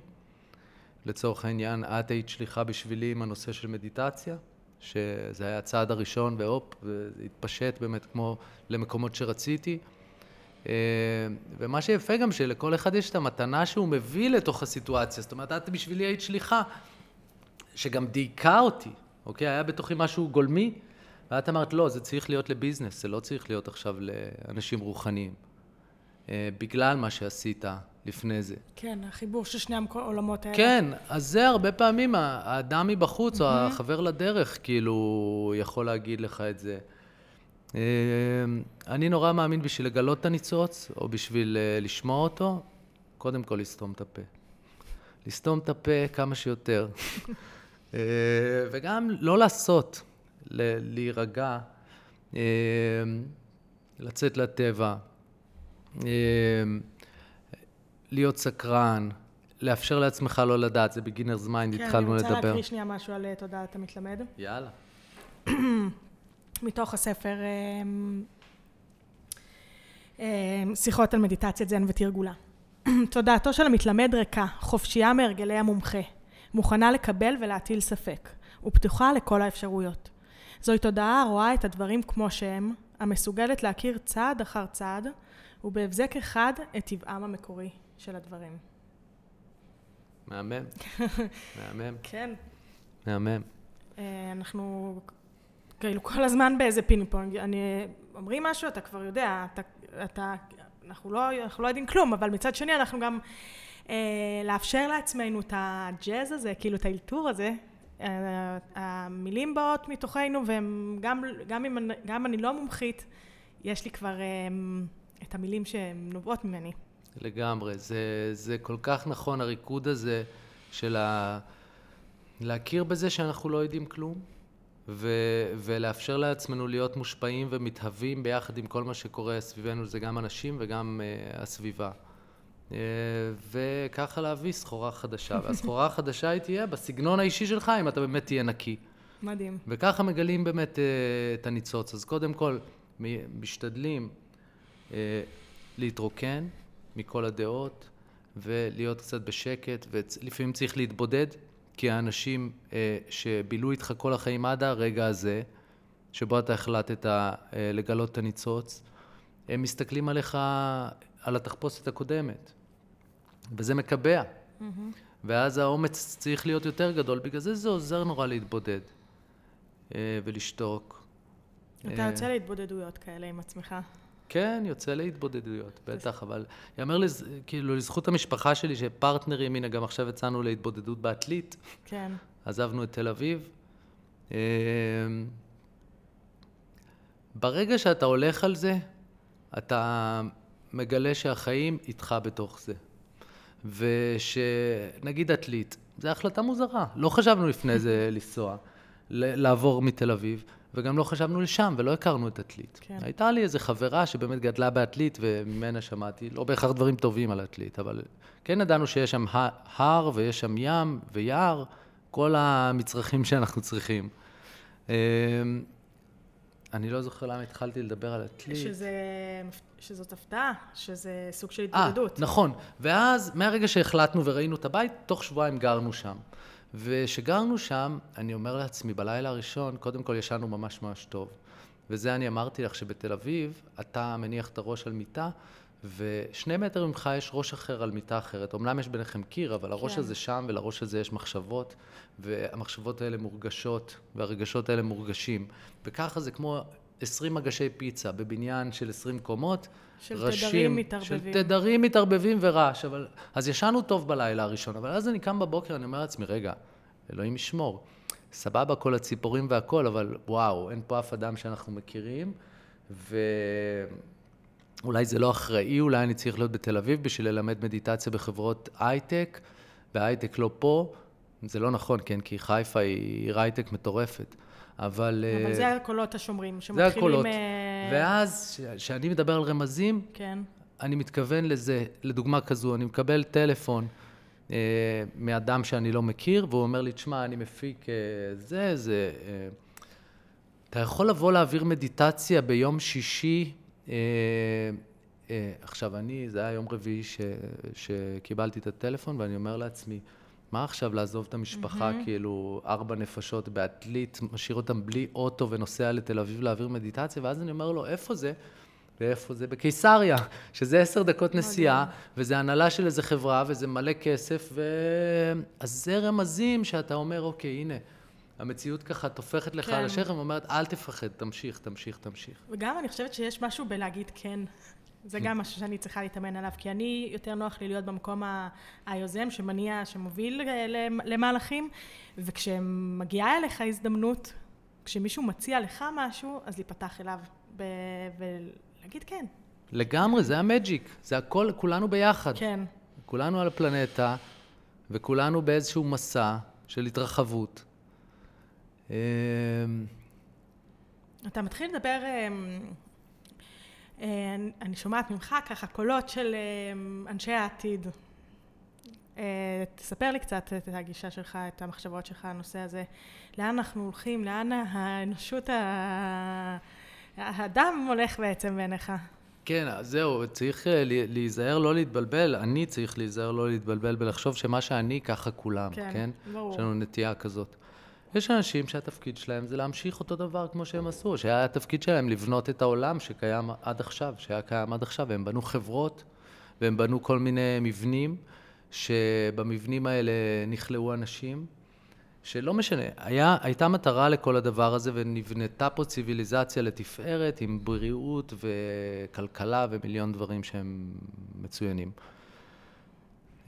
לצורך העניין, את היית שליחה בשבילי עם הנושא של מדיטציה, שזה היה הצעד הראשון, והופ, וזה התפשט באמת כמו למקומות שרציתי. אה, ומה שיפה גם שלכל אחד יש את המתנה שהוא מביא לתוך הסיטואציה. זאת אומרת, את בשבילי היית שליחה, שגם דייקה אותי, אוקיי? היה בתוכי משהו גולמי, ואת אמרת, לא, זה צריך להיות לביזנס, זה לא צריך להיות עכשיו לאנשים רוחניים. אה, בגלל מה שעשית לפני זה. כן, החיבור של שני העולמות האלה. כן, אז זה הרבה פעמים האדם מבחוץ, או החבר לדרך, כאילו, יכול להגיד לך את זה. אה, אני נורא מאמין בשביל לגלות את הניצוץ, או בשביל אה, לשמוע אותו, קודם כל לסתום את הפה. לסתום את הפה כמה שיותר. אה, וגם לא לעשות, להירגע, אה, לצאת לטבע, להיות סקרן, לאפשר לעצמך לא לדעת, זה beginner's mind, כן, התחלנו אני לדבר. רוצה להקריא שנייה משהו על אה, תודעת המתלמד. יאללה. מתוך הספר אמ, אמ, שיחות על מדיטציית זן ותרגולה. תודעתו של המתלמד ריקה, חופשייה מהרגלי המומחה, מוכנה לקבל ולהטיל ספק, ופתוחה לכל האפשרויות. זוהי תודעה הרואה את הדברים כמו שהם, המסוגלת להכיר צעד אחר צעד, ובהבזק אחד את טבעם המקורי של הדברים. מהמם. מהמם. כן, מהמם. אה, אנחנו כאילו כל הזמן באיזה פינג פונג, אני, אומרים משהו, אתה כבר יודע, אתה, אתה, אנחנו, לא, אנחנו לא יודעים כלום, אבל מצד שני אנחנו גם אה, לאפשר לעצמנו את הג'אז הזה, כאילו את האלתור הזה, אה, המילים באות מתוכנו, והם גם, גם אם גם אני לא מומחית, יש לי כבר אה, את המילים שהן נובעות ממני. לגמרי. זה, זה כל כך נכון, הריקוד הזה של ה... להכיר בזה שאנחנו לא יודעים כלום, ו... ולאפשר לעצמנו להיות מושפעים ומתהווים ביחד עם כל מה שקורה סביבנו, זה גם אנשים וגם uh, הסביבה. Uh, וככה להביא סחורה חדשה, והסחורה החדשה היא תהיה בסגנון האישי שלך, אם אתה באמת תהיה נקי. מדהים. וככה מגלים באמת אה, את הניצוץ. אז קודם כל, משתדלים אה, להתרוקן מכל הדעות ולהיות קצת בשקט, ולפעמים צריך להתבודד, כי האנשים אה, שבילו איתך כל החיים עד הרגע הזה, שבו אתה החלטת אה, לגלות את הניצוץ, הם מסתכלים עליך, על התחפושת הקודמת, וזה מקבע. ואז האומץ צריך להיות יותר גדול, בגלל זה זה עוזר נורא להתבודד אה, ולשתוק. אתה אה, יוצא להתבודדויות כאלה עם עצמך. כן, יוצא להתבודדויות, בטח, אבל יאמר לז... כאילו לזכות המשפחה שלי שפרטנרים, הנה גם עכשיו יצאנו להתבודדות בעתלית, כן. עזבנו את תל אביב. אה, ברגע שאתה הולך על זה, אתה מגלה שהחיים איתך בתוך זה. ושנגיד עתלית, זו החלטה מוזרה. לא חשבנו לפני זה לנסוע, לעבור מתל אביב, וגם לא חשבנו לשם, ולא הכרנו את עתלית. כן. הייתה לי איזו חברה שבאמת גדלה בעתלית, וממנה שמעתי, לא בהכרח דברים טובים על עתלית, אבל כן ידענו שיש שם הר, ויש שם ים ויער, כל המצרכים שאנחנו צריכים. אמ, אני לא זוכר למה התחלתי לדבר על עתלית. שזה, שזאת הפתעה, שזה סוג של אה, התמודדות. נכון. ואז, מהרגע שהחלטנו וראינו את הבית, תוך שבועיים גרנו שם. וכשגרנו שם, אני אומר לעצמי, בלילה הראשון, קודם כל ישנו ממש ממש טוב. וזה אני אמרתי לך, שבתל אביב, אתה מניח את הראש על מיטה, ושני מטר ממך יש ראש אחר על מיטה אחרת. אמנם יש ביניכם קיר, אבל הראש כן. הזה שם, ולראש הזה יש מחשבות, והמחשבות האלה מורגשות, והרגשות האלה מורגשים. וככה זה כמו 20 מגשי פיצה בבניין של 20 קומות. של ראשים, תדרים מתערבבים. של תדרים מתערבבים ורעש. אבל... אז ישנו טוב בלילה הראשון, אבל אז אני קם בבוקר, אני אומר לעצמי, רגע, אלוהים ישמור. סבבה כל הציפורים והכל, אבל וואו, אין פה אף אדם שאנחנו מכירים, ואולי זה לא אחראי, אולי אני צריך להיות בתל אביב בשביל ללמד מדיטציה בחברות הייטק, והייטק לא פה. זה לא נכון, כן, כי חיפה היא עיר הייטק מטורפת. אבל... אבל זה הקולות השומרים, שמתחילים... זה הקולות. אה, ואז, כשאני מדבר על רמזים, כן. אני מתכוון לזה, לדוגמה כזו, אני מקבל טלפון אה, מאדם שאני לא מכיר, והוא אומר לי, תשמע, אני מפיק אה, זה, זה... אה, אתה יכול לבוא להעביר מדיטציה ביום שישי, אה, אה, עכשיו אני, זה היה יום רביעי ש, שקיבלתי את הטלפון, ואני אומר לעצמי, מה עכשיו לעזוב את המשפחה, mm-hmm. כאילו, ארבע נפשות בעתלית, משאיר אותם בלי אוטו ונוסע לתל אביב להעביר מדיטציה, ואז אני אומר לו, איפה זה? ואיפה זה? בקיסריה, שזה עשר דקות נסיעה, וזה הנהלה של איזה חברה, וזה מלא כסף, ו... אז זה רמזים שאתה אומר, אוקיי, הנה. המציאות ככה טופחת לך כן. על השכם ואומרת, אל תפחד, תמשיך, תמשיך, תמשיך. וגם אני חושבת שיש משהו בלהגיד כן. זה גם משהו שאני צריכה להתאמן עליו, כי אני, יותר נוח לי להיות במקום היוזם, שמניע, שמוביל למהלכים, וכשמגיעה אליך הזדמנות, כשמישהו מציע לך משהו, אז להיפתח אליו ולהגיד כן. לגמרי, זה המג'יק, זה הכל, כולנו ביחד. כן. כולנו על הפלנטה, וכולנו באיזשהו מסע של התרחבות. אמ, אתה מתחיל לדבר אה, אני שומעת ממך ככה קולות של אה, אנשי העתיד. אה, תספר לי קצת את הגישה שלך, את המחשבות שלך, הנושא הזה. לאן אנחנו הולכים? לאן האנושות, האדם הולך בעצם בעיניך? כן, זהו, צריך להיזהר לא להתבלבל, אני צריך להיזהר לא להתבלבל ולחשוב שמה שאני, ככה כולם, כן? כן? ברור. יש לנו נטייה כזאת. יש אנשים שהתפקיד שלהם זה להמשיך אותו דבר כמו שהם עשו, שהיה התפקיד שלהם לבנות את העולם שקיים עד עכשיו, שהיה קיים עד עכשיו, והם בנו חברות, והם בנו כל מיני מבנים, שבמבנים האלה נכלאו אנשים, שלא משנה, היה, הייתה מטרה לכל הדבר הזה ונבנתה פה ציוויליזציה לתפארת עם בריאות וכלכלה ומיליון דברים שהם מצוינים.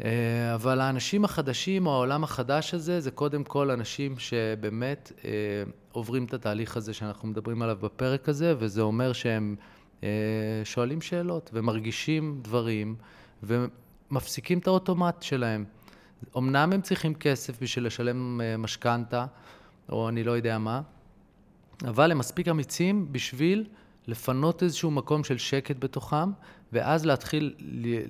אה, אבל האנשים החדשים, או העולם החדש הזה, זה קודם כל אנשים שבאמת אה, עוברים את התהליך הזה שאנחנו מדברים עליו בפרק הזה, וזה אומר שהם אה, שואלים שאלות ומרגישים דברים ומפסיקים את האוטומט שלהם. אמנם הם צריכים כסף בשביל לשלם משכנתה, או אני לא יודע מה, אבל הם מספיק אמיצים בשביל לפנות איזשהו מקום של שקט בתוכם, ואז להתחיל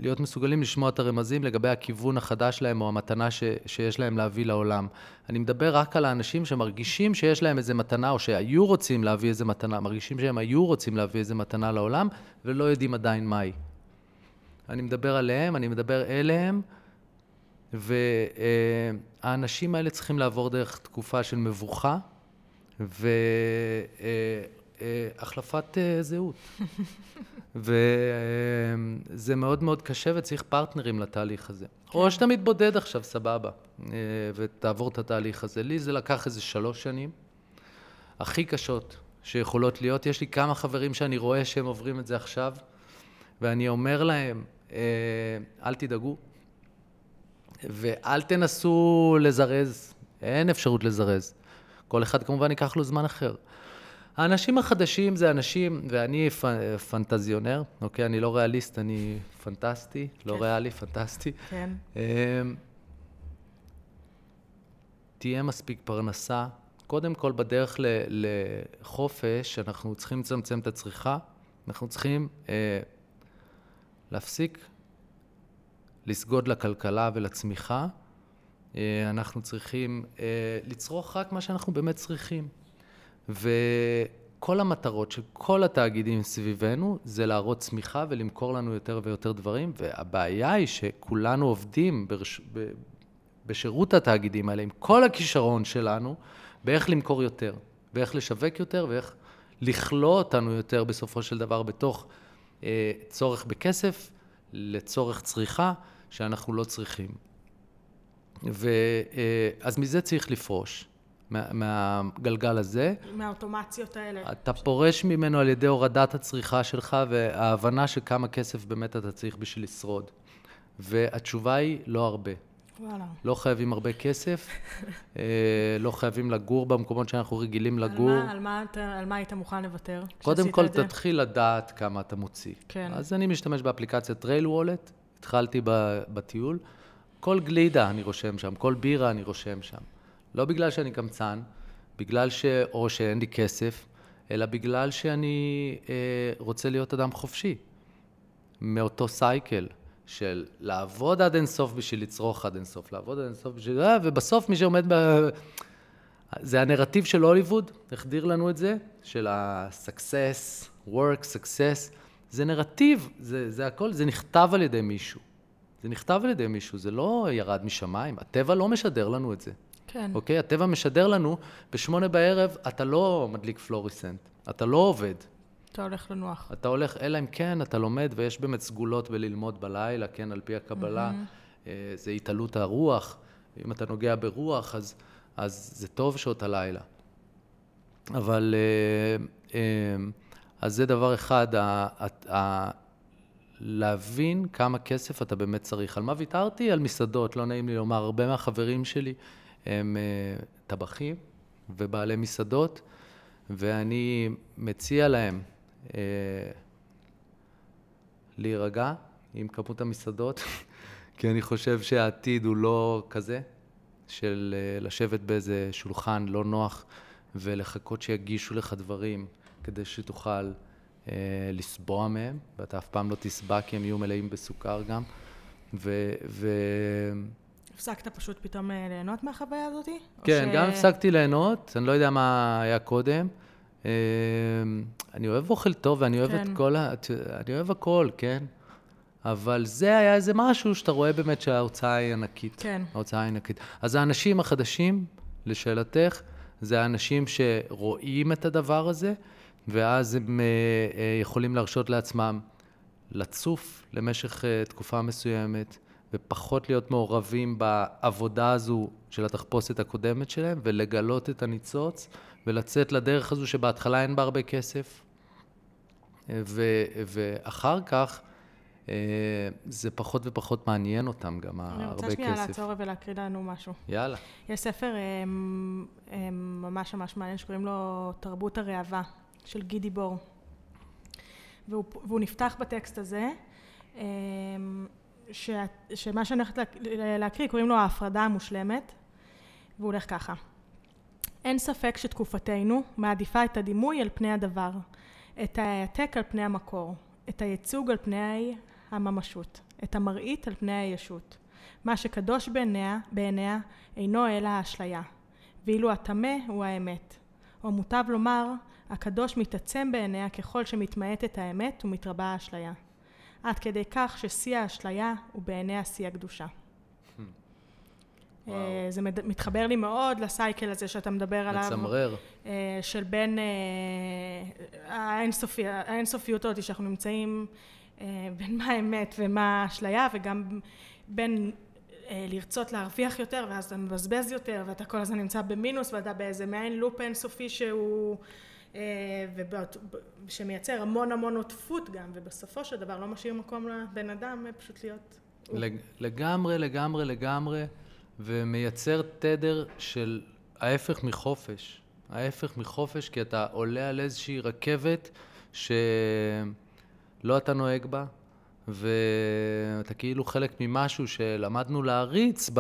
להיות מסוגלים לשמוע את הרמזים לגבי הכיוון החדש שלהם או המתנה ש, שיש להם להביא לעולם. אני מדבר רק על האנשים שמרגישים שיש להם איזה מתנה, או שהיו רוצים להביא איזה מתנה, מרגישים שהם היו רוצים להביא איזה מתנה לעולם, ולא יודעים עדיין מהי. אני מדבר עליהם, אני מדבר אליהם, והאנשים האלה צריכים לעבור דרך תקופה של מבוכה, ו... החלפת אה, זהות. וזה מאוד מאוד קשה וצריך פרטנרים לתהליך הזה. כן. או שאתה מתבודד עכשיו, סבבה, אה, ותעבור את התהליך הזה. לי זה לקח איזה שלוש שנים, הכי קשות שיכולות להיות. יש לי כמה חברים שאני רואה שהם עוברים את זה עכשיו, ואני אומר להם, אה, אל תדאגו, ואל תנסו לזרז, אין אפשרות לזרז. כל אחד כמובן ייקח לו זמן אחר. האנשים החדשים זה אנשים, ואני פ, פנטזיונר, אוקיי? אני לא ריאליסט, אני פנטסטי, לא כן. ריאלי, פנטסטי. כן. אמ, תהיה מספיק פרנסה. קודם כל, בדרך ל- לחופש, אנחנו צריכים לצמצם את הצריכה. אנחנו צריכים אה, להפסיק לסגוד לכלכלה ולצמיחה. אה, אנחנו צריכים אה, לצרוך רק מה שאנחנו באמת צריכים. וכל המטרות של כל התאגידים סביבנו זה להראות צמיחה ולמכור לנו יותר ויותר דברים, והבעיה היא שכולנו עובדים ברש... ב... בשירות התאגידים האלה, עם כל הכישרון שלנו, באיך למכור יותר, באיך לשווק יותר ואיך לכלוא אותנו יותר בסופו של דבר בתוך אה, צורך בכסף לצורך צריכה שאנחנו לא צריכים. ואז מזה צריך לפרוש, מה, מהגלגל הזה. מהאוטומציות האלה. אתה פורש ממנו על ידי הורדת הצריכה שלך וההבנה של כמה כסף באמת אתה צריך בשביל לשרוד. והתשובה היא לא הרבה. וואלה. לא חייבים הרבה כסף, אה, לא חייבים לגור במקומות שאנחנו רגילים לגור. על מה, על, מה, אתה- על מה היית מוכן לוותר? קודם כל את? תתחיל לדעת כמה אתה מוציא. כן. אז אני משתמש באפליקציית Trail Wallet, התחלתי בטיול. כל גלידה אני רושם שם, כל בירה אני רושם שם. לא בגלל שאני קמצן, בגלל ש... או שאין לי כסף, אלא בגלל שאני אה, רוצה להיות אדם חופשי. מאותו cycle של לעבוד עד אינסוף בשביל לצרוך עד אינסוף, לעבוד עד אינסוף בשביל... אה, ובסוף מי שעומד ב... זה הנרטיב של הוליווד, החדיר לנו את זה, של ה-success, work, success. זה נרטיב, זה, זה הכל, זה נכתב על ידי מישהו. זה נכתב על ידי מישהו, זה לא ירד משמיים. הטבע לא משדר לנו את זה, כן. אוקיי? הטבע משדר לנו, בשמונה בערב אתה לא מדליק פלוריסנט, אתה לא עובד. אתה הולך לנוח. אתה הולך, אלא אם כן אתה לומד, ויש באמת סגולות בללמוד בלילה, כן, על פי הקבלה, אה, זה התעלות הרוח. אם אתה נוגע ברוח, אז, אז זה טוב שעות הלילה. אבל, אה, אה, אז זה דבר אחד, ה, ה, ה, להבין כמה כסף אתה באמת צריך. על מה ויתרתי? על מסעדות, לא נעים לי לומר. הרבה מהחברים שלי הם אה, טבחים ובעלי מסעדות, ואני מציע להם אה, להירגע עם כמות המסעדות, כי אני חושב שהעתיד הוא לא כזה, של אה, לשבת באיזה שולחן לא נוח ולחכות שיגישו לך דברים כדי שתוכל אה, לסבוע מהם, ואתה אף פעם לא תסבע כי הם יהיו מלאים בסוכר גם. ו... ו... הפסקת פשוט פתאום אה, ליהנות מהחוויה הזאת? כן, ש- גם הפסקתי ליהנות, אני לא יודע מה היה קודם. אה, אני אוהב אוכל טוב ואני אוהב את כן. כל ה... את- אני אוהב הכל, כן? אבל זה היה איזה משהו שאתה רואה באמת שההוצאה היא ענקית. כן. ההוצאה היא ענקית. אז האנשים החדשים, לשאלתך, זה האנשים שרואים את הדבר הזה, ואז הם אה, יכולים להרשות לעצמם לצוף למשך תקופה מסוימת, ופחות להיות מעורבים בעבודה הזו של התחפושת הקודמת שלהם, ולגלות את הניצוץ, ולצאת לדרך הזו שבהתחלה אין בה הרבה כסף, אה, ו, ואחר כך אה, זה פחות ופחות מעניין אותם גם, אני הרבה רוצה שנייה כסף. לעצור ולהקריא לנו משהו. יאללה. יש ספר אמ, אמ, ממש ממש מעניין שקוראים לו תרבות הראווה של גידי בור. והוא, והוא נפתח בטקסט הזה, ש, שמה שאני הולכת להק- להקריא קוראים לו ההפרדה המושלמת, והוא הולך ככה: אין ספק שתקופתנו מעדיפה את הדימוי על פני הדבר, את ההעתק על פני המקור, את הייצוג על פני הממשות, את המראית על פני הישות. מה שקדוש בעיניה, בעיניה אינו אלא האשליה, ואילו הטמא הוא האמת. או מוטב לומר, הקדוש מתעצם בעיניה ככל שמתמעטת האמת ומתרבה האשליה. עד כדי כך ששיא האשליה הוא בעיניה שיא הקדושה. וואו. אה, זה מתחבר לי מאוד לסייקל הזה שאתה מדבר עליו. מצמרר. אה, של בין אה, האינסופי- האינסופיות הזאת שאנחנו נמצאים בין מה האמת ומה האשליה וגם בין לרצות להרוויח יותר ואז אתה מבזבז יותר ואתה כל הזמן נמצא במינוס ואתה באיזה מעין לופ אינסופי שהוא שמייצר המון המון עוטפות גם ובסופו של דבר לא משאיר מקום לבן אדם אה, פשוט להיות לג- לגמרי, לגמרי, לגמרי, ומייצר תדר של ההפך מחופש. ההפך מחופש, כי אתה עולה על איזושהי רכבת שלא אתה נוהג בה, ואתה כאילו חלק ממשהו שלמדנו להריץ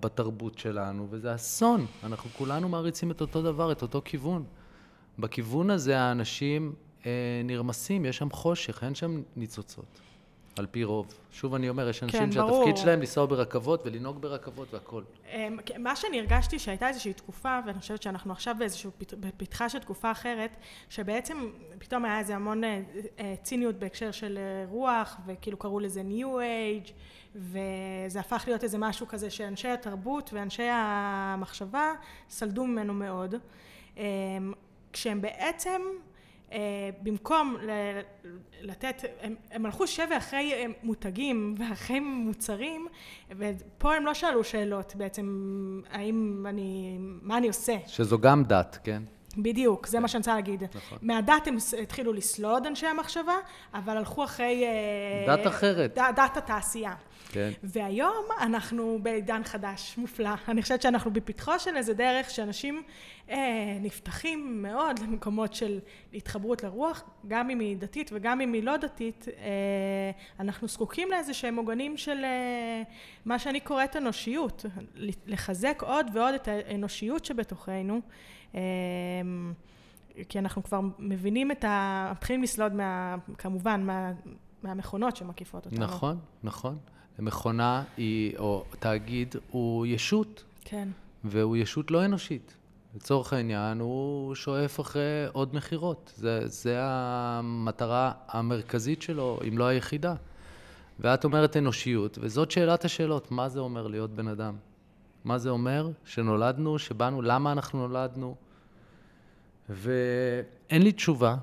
בתרבות שלנו, וזה אסון. אנחנו כולנו מעריצים את אותו דבר, את אותו כיוון. בכיוון הזה האנשים אה, נרמסים, יש שם חושך, אין שם ניצוצות. על פי רוב. שוב אני אומר, יש אנשים כן, שהתפקיד ברור. שלהם לנסוע ברכבות ולנהוג ברכבות והכול. אמ, מה שאני הרגשתי שהייתה איזושהי תקופה, ואני חושבת שאנחנו עכשיו באיזושהי בפתחה של תקופה אחרת, שבעצם פתאום היה איזה המון אה, אה, ציניות בהקשר של אה, רוח, וכאילו קראו לזה New Age, וזה הפך להיות איזה משהו כזה שאנשי התרבות ואנשי המחשבה סלדו ממנו מאוד, אמ, כשהם בעצם אה, במקום לתת, הם, הם הלכו שבי אחרי אה, מותגים ואחרי מוצרים, ופה הם לא שאלו שאלות בעצם, האם אני, מה אני עושה. שזו גם דת, כן? בדיוק, זה מה שאני רוצה להגיד. נכון. מהדת הם התחילו לסלוד אנשי המחשבה, אבל הלכו אחרי... אה, דת אחרת. ד, דת התעשייה. כן. והיום אנחנו בעידן חדש, מופלא. אני חושבת שאנחנו בפתחו של איזה דרך שאנשים אה, נפתחים מאוד למקומות של התחברות לרוח, גם אם היא דתית וגם אם היא לא דתית, אה, אנחנו זקוקים לאיזה שהם עוגנים של אה, מה שאני קוראת אנושיות, לחזק עוד ועוד את האנושיות שבתוכנו. אה, כי אנחנו כבר מבינים את ה... מתחילים לסלוד מה... כמובן, מה... מהמכונות שמקיפות אותנו. נכון, נכון. מכונה היא, או תאגיד, הוא ישות. כן. והוא ישות לא אנושית. לצורך העניין, הוא שואף אחרי עוד מכירות. זה, זה המטרה המרכזית שלו, אם לא היחידה. ואת אומרת אנושיות, וזאת שאלת השאלות, מה זה אומר להיות בן אדם? מה זה אומר שנולדנו, שבאנו, למה אנחנו נולדנו? ואין לי תשובה.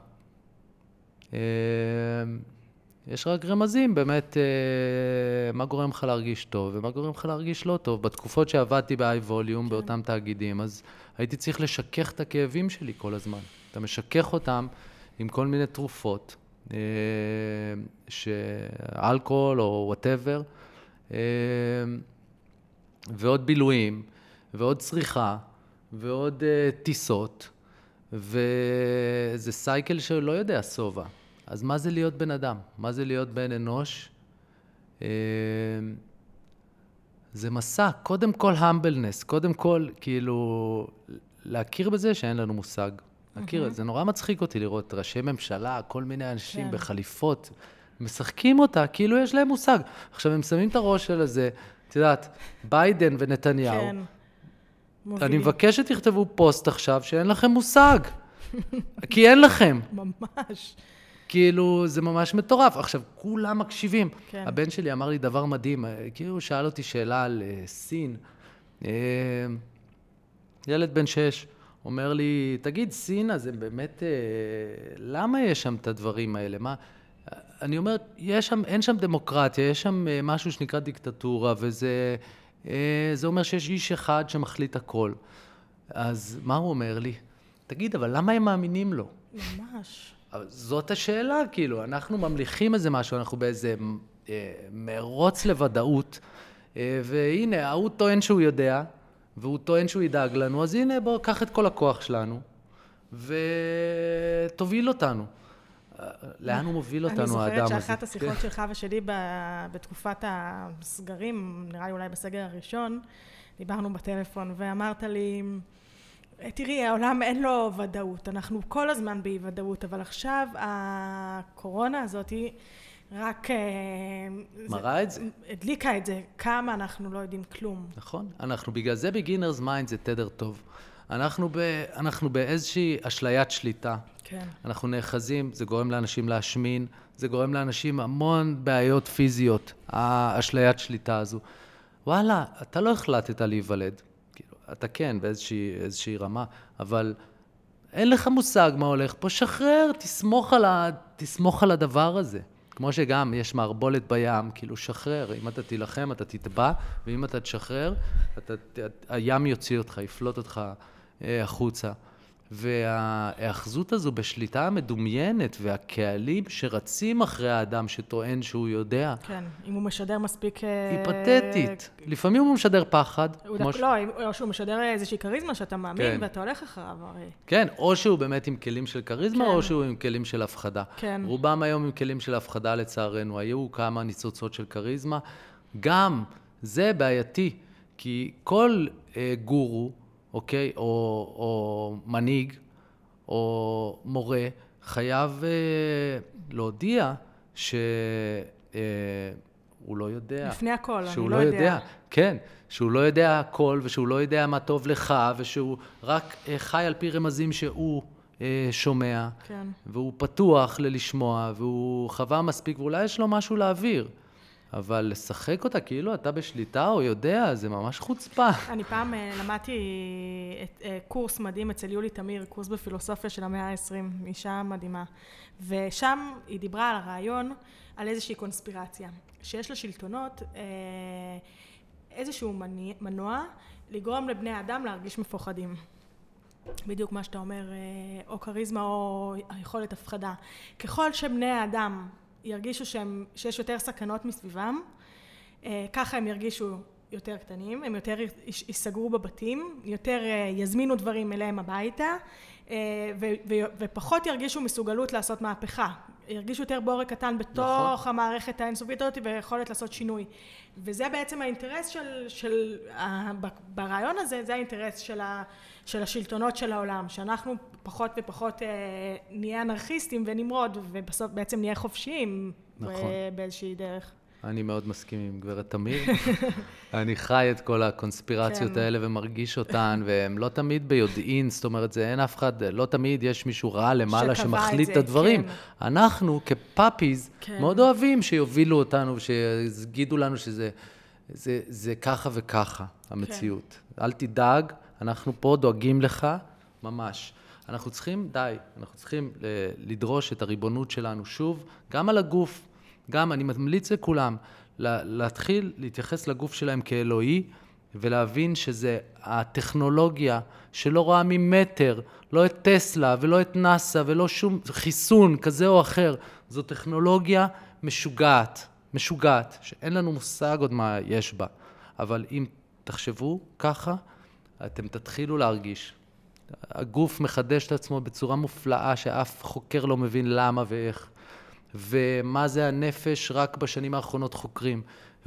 יש רק רמזים, באמת, אה, מה גורם לך להרגיש טוב ומה גורם לך להרגיש לא טוב. בתקופות שעבדתי ב-high volume, כן. באותם תאגידים, אז הייתי צריך לשכך את הכאבים שלי כל הזמן. אתה משכך אותם עם כל מיני תרופות, אה, שאלכוהול או whatever, אה, ועוד בילויים, ועוד צריכה, ועוד אה, טיסות, וזה cycle שלא יודע שובע. אז מה זה להיות בן אדם? מה זה להיות בן אנוש? אה, זה מסע, קודם כל המבלנס, קודם כל, כאילו, להכיר בזה שאין לנו מושג. להכיר, mm-hmm. זה נורא מצחיק אותי לראות ראשי ממשלה, כל מיני אנשים כן. בחליפות, משחקים אותה כאילו יש להם מושג. עכשיו, הם שמים את הראש של הזה, את יודעת, ביידן ונתניהו. כן. אני מבקש שתכתבו פוסט עכשיו שאין לכם מושג. כי אין לכם. ממש. כאילו, זה ממש מטורף. עכשיו, כולם מקשיבים. כן. הבן שלי אמר לי דבר מדהים, כאילו, הוא שאל אותי שאלה על uh, סין. Uh, ילד בן שש אומר לי, תגיד, סין, אז הם באמת, uh, למה יש שם את הדברים האלה? מה... אני אומר, יש שם, אין שם דמוקרטיה, יש שם uh, משהו שנקרא דיקטטורה, וזה uh, זה אומר שיש איש אחד שמחליט הכל. אז מה הוא אומר לי? תגיד, אבל למה הם מאמינים לו? ממש. אבל זאת השאלה, כאילו, אנחנו ממליכים איזה משהו, אנחנו באיזה אה, מרוץ לוודאות, אה, והנה, ההוא טוען שהוא יודע, והוא טוען שהוא ידאג לנו, אז הנה, בוא, קח את כל הכוח שלנו, ותוביל אותנו. לאן הוא מוביל אותנו, האדם הזה? אני זוכרת שאחת השיחות שלך ושלי בתקופת הסגרים, נראה לי אולי בסגר הראשון, דיברנו בטלפון, ואמרת לי, תראי, העולם אין לו ודאות, אנחנו כל הזמן באי ודאות, אבל עכשיו הקורונה הזאת היא רק... אה, מראה את זה. הדליקה את זה, כמה אנחנו לא יודעים כלום. נכון, אנחנו בגלל זה beginner's mind זה תדר טוב. אנחנו, ב, אנחנו באיזושהי אשליית שליטה. כן. אנחנו נאחזים, זה גורם לאנשים להשמין, זה גורם לאנשים המון בעיות פיזיות, האשליית שליטה הזו. וואלה, אתה לא החלטת להיוולד. אתה כן, באיזושהי רמה, אבל אין לך מושג מה הולך פה, שחרר, תסמוך על, ה, תסמוך על הדבר הזה. כמו שגם יש מערבולת בים, כאילו שחרר, אם אתה תילחם אתה תטבע, ואם אתה תשחרר, אתה, הים יוציא אותך, יפלוט אותך אה, החוצה. וההאחזות הזו בשליטה המדומיינת והקהלים שרצים אחרי האדם שטוען שהוא יודע, כן, אם הוא משדר מספיק... היא אה, פתטית. לפעמים הוא משדר פחד. הוא ש- לא, או שהוא משדר איזושהי כריזמה שאתה מאמין כן. ואתה הולך אחריו, הרי. כן, או שהוא באמת עם כלים של כריזמה, כן. או שהוא עם כלים של הפחדה. כן. רובם היום עם כלים של הפחדה לצערנו. היו כמה ניצוצות של כריזמה. גם זה בעייתי, כי כל אה, גורו, אוקיי, או, או מנהיג, או מורה, חייב אה, להודיע שהוא אה, לא יודע. לפני הכל, אני לא לא יודע. יודע. כן, שהוא לא יודע הכל, ושהוא לא יודע מה טוב לך, ושהוא רק אה, חי על פי רמזים שהוא אה, שומע, כן. והוא פתוח ללשמוע, והוא חווה מספיק, ואולי יש לו משהו להעביר. אבל לשחק אותה כאילו אתה בשליטה או יודע, זה ממש חוצפה. אני פעם אה, למדתי אה, קורס מדהים אצל יולי תמיר, קורס בפילוסופיה של המאה ה-20, אישה מדהימה. ושם היא דיברה על הרעיון, על איזושהי קונספירציה, שיש לשלטונות אה, איזשהו מנוע לגרום לבני האדם להרגיש מפוחדים. בדיוק מה שאתה אומר, או כריזמה או היכולת הפחדה. ככל שבני האדם ירגישו שהם, שיש יותר סכנות מסביבם, אה, ככה הם ירגישו יותר קטנים, הם יותר ייסגרו בבתים, יותר אה, יזמינו דברים אליהם הביתה, ופחות ירגישו מסוגלות לעשות מהפכה. ירגישו יותר בורג קטן בתוך נכון. המערכת האינסופית הזאת ויכולת לעשות שינוי. וזה בעצם האינטרס של, של ה- ב- ברעיון הזה, זה האינטרס של, ה, של השלטונות של העולם, שאנחנו פחות ופחות אה, נהיה אנרכיסטים ונמרוד, ובסוף בעצם נהיה חופשיים נכון. ב- באיזושהי דרך. אני מאוד מסכים עם גברת תמיר. אני חי את כל הקונספירציות כן. האלה ומרגיש אותן, והן לא תמיד ביודעין, זאת אומרת, זה אין אף אחד, לא תמיד יש מישהו רע למעלה את שמחליט זה, את הדברים. כן. אנחנו כפאפיז כן. מאוד אוהבים שיובילו אותנו, שיגידו לנו שזה זה, זה ככה וככה, המציאות. כן. אל תדאג, אנחנו פה דואגים לך, ממש. אנחנו צריכים, די, אנחנו צריכים ל- לדרוש את הריבונות שלנו שוב, גם על הגוף, גם, אני ממליץ לכולם, לה- להתחיל להתייחס לגוף שלהם כאלוהי, ולהבין שזה הטכנולוגיה שלא רואה ממטר, לא את טסלה ולא את נאסא ולא שום חיסון כזה או אחר. זו טכנולוגיה משוגעת, משוגעת, שאין לנו מושג עוד מה יש בה. אבל אם תחשבו ככה, אתם תתחילו להרגיש. הגוף מחדש את עצמו בצורה מופלאה שאף חוקר לא מבין למה ואיך. ומה זה הנפש, רק בשנים האחרונות חוקרים.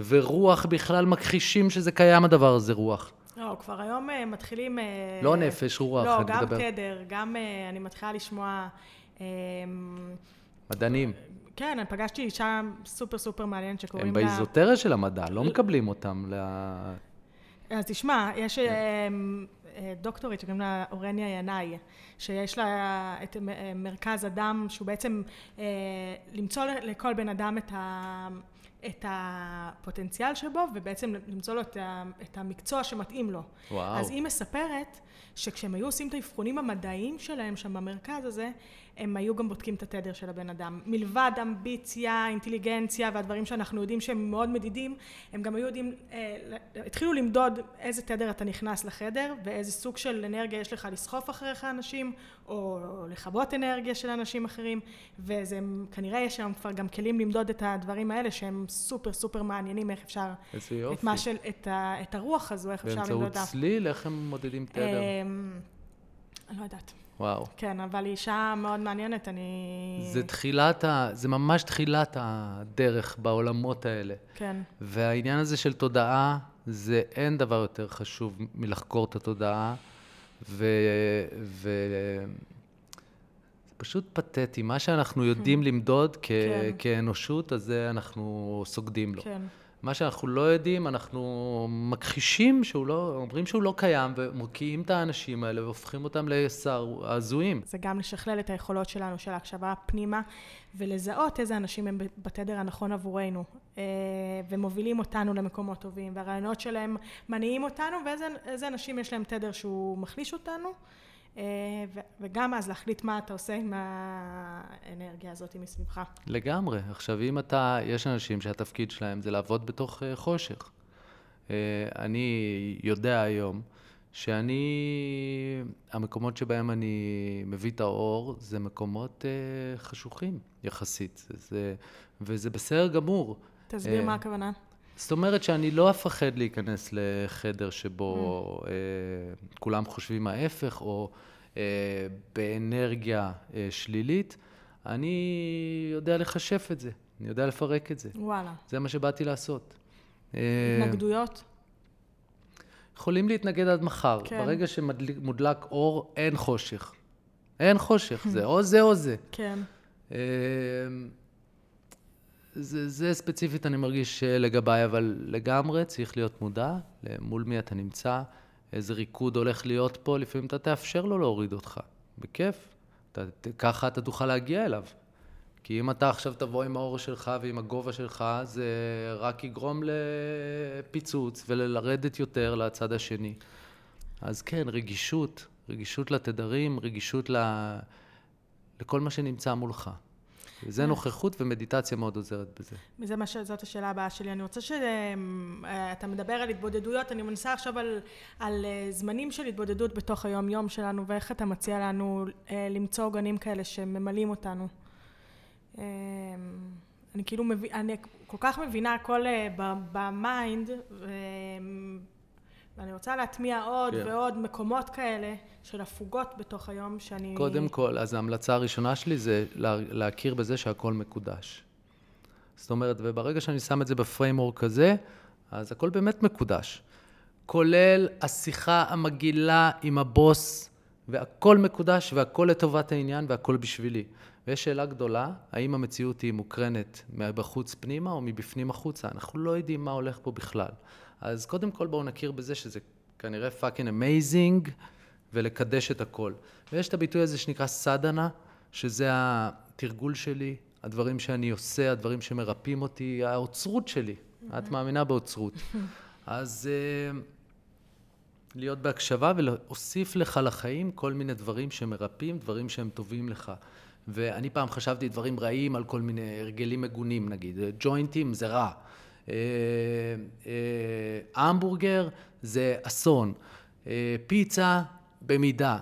ורוח בכלל מכחישים שזה קיים הדבר הזה, רוח. לא, כבר היום אה, מתחילים... אה, לא נפש, רוח, לא, גם מדבר. תדר, גם אה, אני מתחילה לשמוע... אה, מדענים. כן, אני פגשתי אישה סופר סופר מעניינת שקוראים הם לה... באיזוטריה של המדע, לא מקבלים אותם ל... אז תשמע, יש כן. אה, דוקטורית שקוראים לה אורניה ינאי, שיש לה את מרכז אדם, שהוא בעצם אה, למצוא לכל בן אדם את, ה, את הפוטנציאל שבו, ובעצם למצוא לו את, ה, את המקצוע שמתאים לו. וואו. אז היא מספרת שכשהם היו עושים את האבחונים המדעיים שלהם שם במרכז הזה, הם היו גם בודקים את התדר של הבן אדם. מלבד אמביציה, אינטליגנציה והדברים שאנחנו יודעים שהם מאוד מדידים, הם גם היו יודעים, אה, התחילו למדוד איזה תדר אתה נכנס לחדר ואיזה סוג של אנרגיה יש לך לסחוף אחריך אנשים, או לכבות אנרגיה של אנשים אחרים, וזה כנראה יש היום כבר גם כלים למדוד את הדברים האלה שהם סופר סופר מעניינים, איך אפשר, את. מה של, את, ה, את הרוח הזו, איך אפשר למדוד באמצעות. צליל, איך הם מודדים תדר? אני לא יודעת. וואו. כן, אבל היא אישה מאוד מעניינת, אני... זה תחילת ה... זה ממש תחילת הדרך בעולמות האלה. כן, והעניין הזה של תודעה, זה אין דבר יותר חשוב מלחקור את התודעה, ו... ו... פשוט פתטי. מה שאנחנו יודעים למדוד כ... כן. כאנושות, אז זה אנחנו סוגדים לו. כן. מה שאנחנו לא יודעים, אנחנו מכחישים שהוא לא, אומרים שהוא לא קיים, ומוקיעים את האנשים האלה והופכים אותם לשר הזויים. זה גם לשכלל את היכולות שלנו, של ההקשבה פנימה, ולזהות איזה אנשים הם בתדר הנכון עבורנו, אה, ומובילים אותנו למקומות טובים, והרעיונות שלהם מניעים אותנו, ואיזה אנשים יש להם תדר שהוא מחליש אותנו, וגם אז להחליט מה אתה עושה עם האנרגיה הזאת מסביבך. לגמרי. עכשיו, אם אתה, יש אנשים שהתפקיד שלהם זה לעבוד בתוך אה, חושך. אה, אני יודע היום שאני, המקומות שבהם אני מביא את האור, זה מקומות חשוכים יחסית, זה, וזה בסדר גמור. תסביר מה הכוונה. זאת אומרת שאני לא אפחד להיכנס לחדר שבו mm. uh, כולם חושבים ההפך, או uh, באנרגיה uh, שלילית. אני יודע לחשף את זה, אני יודע לפרק את זה. וואלה. זה מה שבאתי לעשות. התנגדויות? יכולים להתנגד עד מחר. כן. ברגע שמודלק אור, אין חושך. אין חושך, זה או זה או זה. כן. זה, זה ספציפית אני מרגיש לגביי, אבל לגמרי צריך להיות מודע מול מי אתה נמצא, איזה ריקוד הולך להיות פה, לפעמים אתה תאפשר לו להוריד אותך, בכיף. אתה, ככה אתה תוכל להגיע אליו. כי אם אתה עכשיו תבוא עם האור שלך ועם הגובה שלך, זה רק יגרום לפיצוץ וללרדת יותר לצד השני. אז כן, רגישות, רגישות לתדרים, רגישות ל... לכל מה שנמצא מולך. זה כן. נוכחות ומדיטציה מאוד עוזרת בזה. וזה מה ש... זאת השאלה הבאה שלי. אני רוצה שאתה מדבר על התבודדויות, אני מנסה עכשיו על, על אה, זמנים של התבודדות בתוך היום-יום שלנו, ואיך אתה מציע לנו אה, למצוא עוגנים כאלה שממלאים אותנו. אמ, אני כאילו, מבין, אני כל כך מבינה הכל אה, במיינד, ואני רוצה להטמיע עוד כן. ועוד מקומות כאלה של הפוגות בתוך היום שאני... קודם כל, אז ההמלצה הראשונה שלי זה להכיר בזה שהכל מקודש. זאת אומרת, וברגע שאני שם את זה בפריימורק הזה, אז הכל באמת מקודש. כולל השיחה המגעילה עם הבוס, והכל מקודש והכל לטובת העניין והכל בשבילי. ויש שאלה גדולה, האם המציאות היא מוקרנת מבחוץ פנימה או מבפנים החוצה? אנחנו לא יודעים מה הולך פה בכלל. אז קודם כל בואו נכיר בזה שזה כנראה fucking amazing, ולקדש את הכל. ויש את הביטוי הזה שנקרא סדהנה, שזה התרגול שלי, הדברים שאני עושה, הדברים שמרפאים אותי, האוצרות שלי. את מאמינה באוצרות. אז אה, להיות בהקשבה ולהוסיף לך לחיים כל מיני דברים שמרפאים, דברים שהם טובים לך. ואני פעם חשבתי דברים רעים על כל מיני הרגלים מגונים, נגיד, ג'וינטים זה רע, המבורגר זה אסון, אה, פיצה במידה.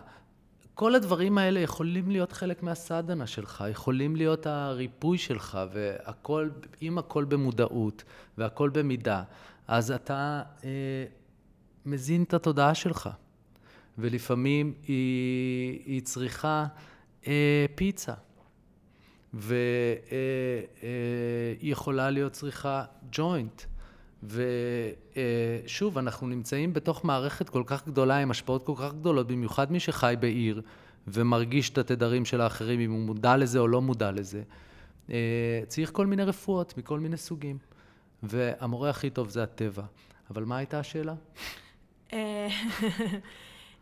כל הדברים האלה יכולים להיות חלק מהסדנה שלך, יכולים להיות הריפוי שלך, והכל, אם הכל במודעות והכל במידה, אז אתה אה, מזין את התודעה שלך. ולפעמים היא, היא צריכה אה, פיצה, והיא יכולה להיות צריכה ג'וינט. ושוב, אנחנו נמצאים בתוך מערכת כל כך גדולה, עם השפעות כל כך גדולות, במיוחד מי שחי בעיר ומרגיש את התדרים של האחרים, אם הוא מודע לזה או לא מודע לזה. צריך כל מיני רפואות מכל מיני סוגים. והמורה הכי טוב זה הטבע. אבל מה הייתה השאלה?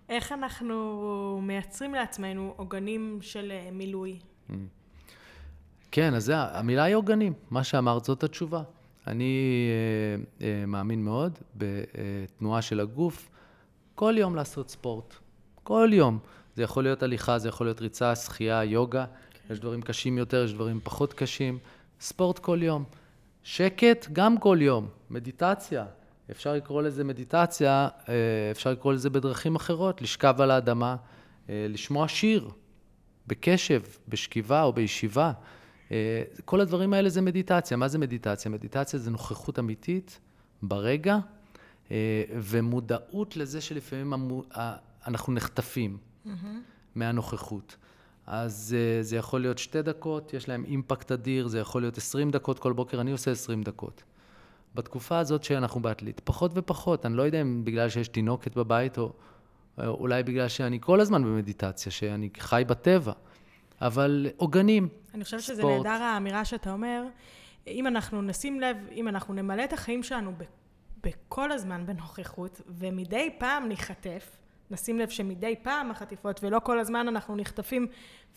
איך אנחנו מייצרים לעצמנו עוגנים של מילוי? כן, אז זה, המילה היא עוגנים. מה שאמרת זאת התשובה. אני אה, אה, מאמין מאוד בתנועה של הגוף, כל יום לעשות ספורט. כל יום. זה יכול להיות הליכה, זה יכול להיות ריצה, שחייה, יוגה. כן. יש דברים קשים יותר, יש דברים פחות קשים. ספורט כל יום. שקט, גם כל יום. מדיטציה. אפשר לקרוא לזה מדיטציה, אה, אפשר לקרוא לזה בדרכים אחרות, לשכב על האדמה, אה, לשמוע שיר, בקשב, בשכיבה או בישיבה. אה, כל הדברים האלה זה מדיטציה. מה זה מדיטציה? מדיטציה זה נוכחות אמיתית ברגע, ומודעות לזה שלפעמים אנחנו נחטפים mm-hmm. מהנוכחות. אז זה יכול להיות שתי דקות, יש להם אימפקט אדיר, זה יכול להיות עשרים דקות כל בוקר, אני עושה עשרים דקות. בתקופה הזאת שאנחנו בעתלית, פחות ופחות, אני לא יודע אם בגלל שיש תינוקת בבית, או אולי בגלל שאני כל הזמן במדיטציה, שאני חי בטבע, אבל עוגנים, אני חושבת שזה נהדר האמירה שאתה אומר, אם אנחנו נשים לב, אם אנחנו נמלא את החיים שלנו בכל הזמן בנוכחות, ומדי פעם ניחטף, נשים לב שמדי פעם החטיפות, ולא כל הזמן אנחנו נחטפים,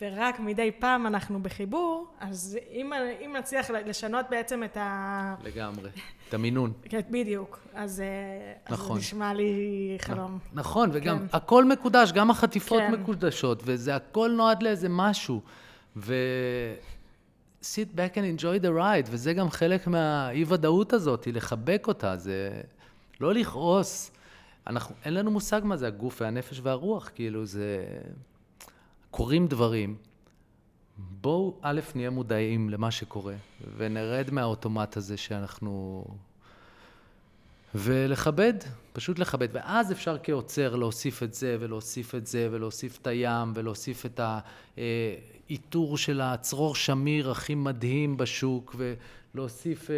ורק מדי פעם אנחנו בחיבור, אז אם, אם נצליח לשנות בעצם את ה... לגמרי, את המינון. כן, בדיוק. אז, נכון. אז זה נשמע לי חלום. נכון, וגם כן. הכל מקודש, גם החטיפות כן. מקודשות, וזה הכל נועד לאיזה משהו. ו... sit back and enjoy the ride, וזה גם חלק מהאי-ודאות הזאת, לחבק אותה, זה לא לכעוס. אנחנו, אין לנו מושג מה זה הגוף והנפש והרוח, כאילו זה... קורים דברים. בואו, א', נהיה מודעים למה שקורה, ונרד מהאוטומט הזה שאנחנו... ולכבד, פשוט לכבד. ואז אפשר כעוצר להוסיף את זה, ולהוסיף את זה, ולהוסיף את הים, ולהוסיף את האיתור של הצרור שמיר הכי מדהים בשוק, ולהוסיף אה,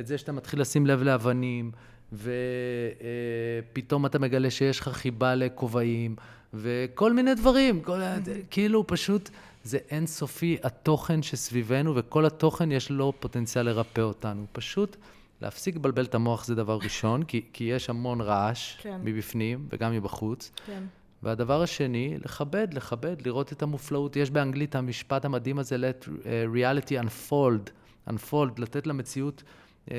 את זה שאתה מתחיל לשים לב לאבנים, ופתאום אתה מגלה שיש לך חיבה לכובעים, וכל מיני דברים, כל, כאילו פשוט זה אינסופי התוכן שסביבנו, וכל התוכן יש לו פוטנציאל לרפא אותנו. פשוט להפסיק לבלבל את המוח זה דבר ראשון, כי, כי יש המון רעש כן. מבפנים וגם מבחוץ. כן. והדבר השני, לכבד, לכבד, לראות את המופלאות. יש באנגלית המשפט המדהים הזה, let uh, reality unfold, unfold, לתת למציאות uh,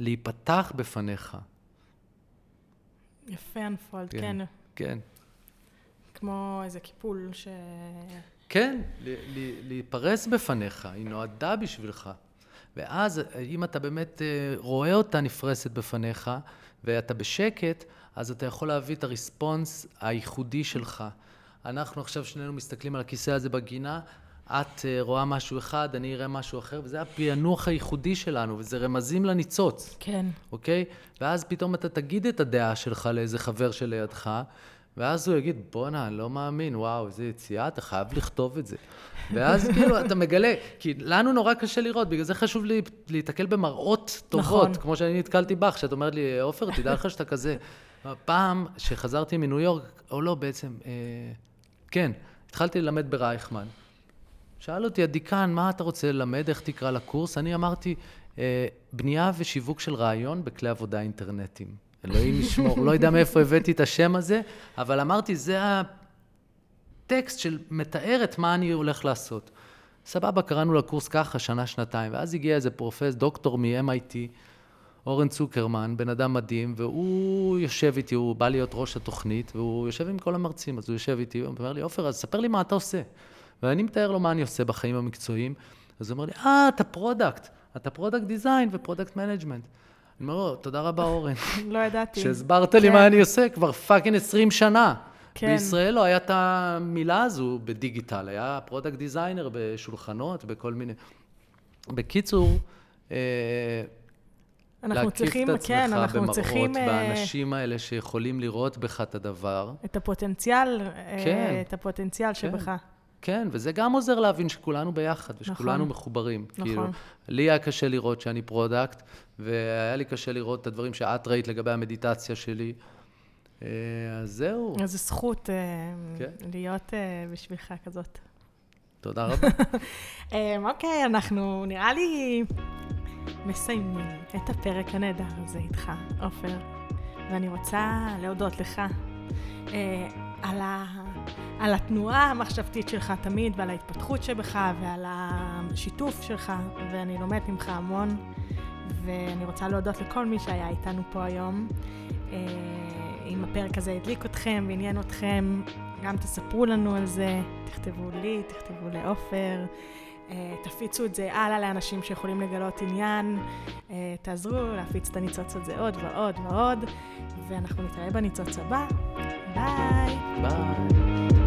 להיפתח בפניך. יפה, unfold, כן. כן. כן. כמו איזה קיפול ש... כן, להיפרס בפניך, היא נועדה בשבילך. ואז אם אתה באמת אה, רואה אותה נפרסת בפניך, ואתה בשקט, אז אתה יכול להביא את הריספונס הייחודי שלך. אנחנו עכשיו שנינו מסתכלים על הכיסא הזה בגינה, את אה, רואה משהו אחד, אני אראה משהו אחר, וזה הפענוח הייחודי שלנו, וזה רמזים לניצוץ. כן. אוקיי? ואז פתאום אתה תגיד את הדעה שלך לאיזה חבר שלידך, ואז הוא יגיד, בואנה, אני לא מאמין, וואו, איזה יציאה, אתה חייב לכתוב את זה. ואז כאילו, אתה מגלה, כי לנו נורא קשה לראות, בגלל זה חשוב לי להיתקל במראות טובות, נכון. כמו שאני נתקלתי בך, שאת אומרת לי, עופר, תדע לך שאתה כזה. פעם שחזרתי מניו יורק, או לא, בעצם, אה, כן, התחלתי ללמד ברייכמן. שאל אותי הדיקן, מה אתה רוצה ללמד, איך תקרא לקורס? אני אמרתי, אה, בנייה ושיווק של רעיון בכלי עבודה אינטרנטיים. אלוהים ישמור, לא יודע מאיפה הבאתי את השם הזה, אבל אמרתי, זה הטקסט שמתאר את מה אני הולך לעשות. סבבה, קראנו לקורס ככה, שנה, שנתיים, ואז הגיע איזה פרופס, דוקטור מ-MIT, אורן צוקרמן, בן אדם מדהים, והוא יושב איתי, הוא בא להיות ראש התוכנית, והוא יושב עם כל המרצים, אז הוא יושב איתי, הוא אומר לי, עופר, אז ספר לי מה אתה עושה. ואני מתאר לו מה אני עושה בחיים המקצועיים, אז הוא אומר לי, אה, אתה product, אתה product design ו product management. אני אומר לו, תודה רבה אורן. לא ידעתי. שהסברת לי מה כן. אני עושה כבר fucking 20 שנה. כן. בישראל לא היה את המילה הזו בדיגיטל, היה product designer בשולחנות, בכל מיני... בקיצור, אה, אנחנו צריכים, כן, אנחנו במראות, צריכים... אה, באנשים האלה שיכולים לראות בך את הדבר. את הפוטנציאל, אה, כן, את הפוטנציאל כן. שבך. כן, וזה גם עוזר להבין שכולנו ביחד, ושכולנו נכון, מחוברים. נכון. כאילו, לי היה קשה לראות שאני product, והיה לי קשה לראות את הדברים שאת ראית לגבי המדיטציה שלי. אה, אז זהו. אז זו זכות אה, כן. להיות אה, בשבילך כזאת. תודה רבה. אוקיי, אנחנו נראה לי מסיימים את הפרק הנהדר הזה איתך, עופר, ואני רוצה להודות לך על ה... על התנועה המחשבתית שלך תמיד, ועל ההתפתחות שבך, ועל השיתוף שלך, ואני לומדת ממך המון, ואני רוצה להודות לכל מי שהיה איתנו פה היום. אה, אם הפרק הזה הדליק אתכם ועניין אתכם, גם תספרו לנו על זה, תכתבו לי, תכתבו לעופר. אה, תפיצו את זה הלאה לאנשים שיכולים לגלות עניין, אה, תעזרו להפיץ את הניצוץ הזה עוד ועוד ועוד, ואנחנו נתראה בניצוץ הבא. Bye. Bye.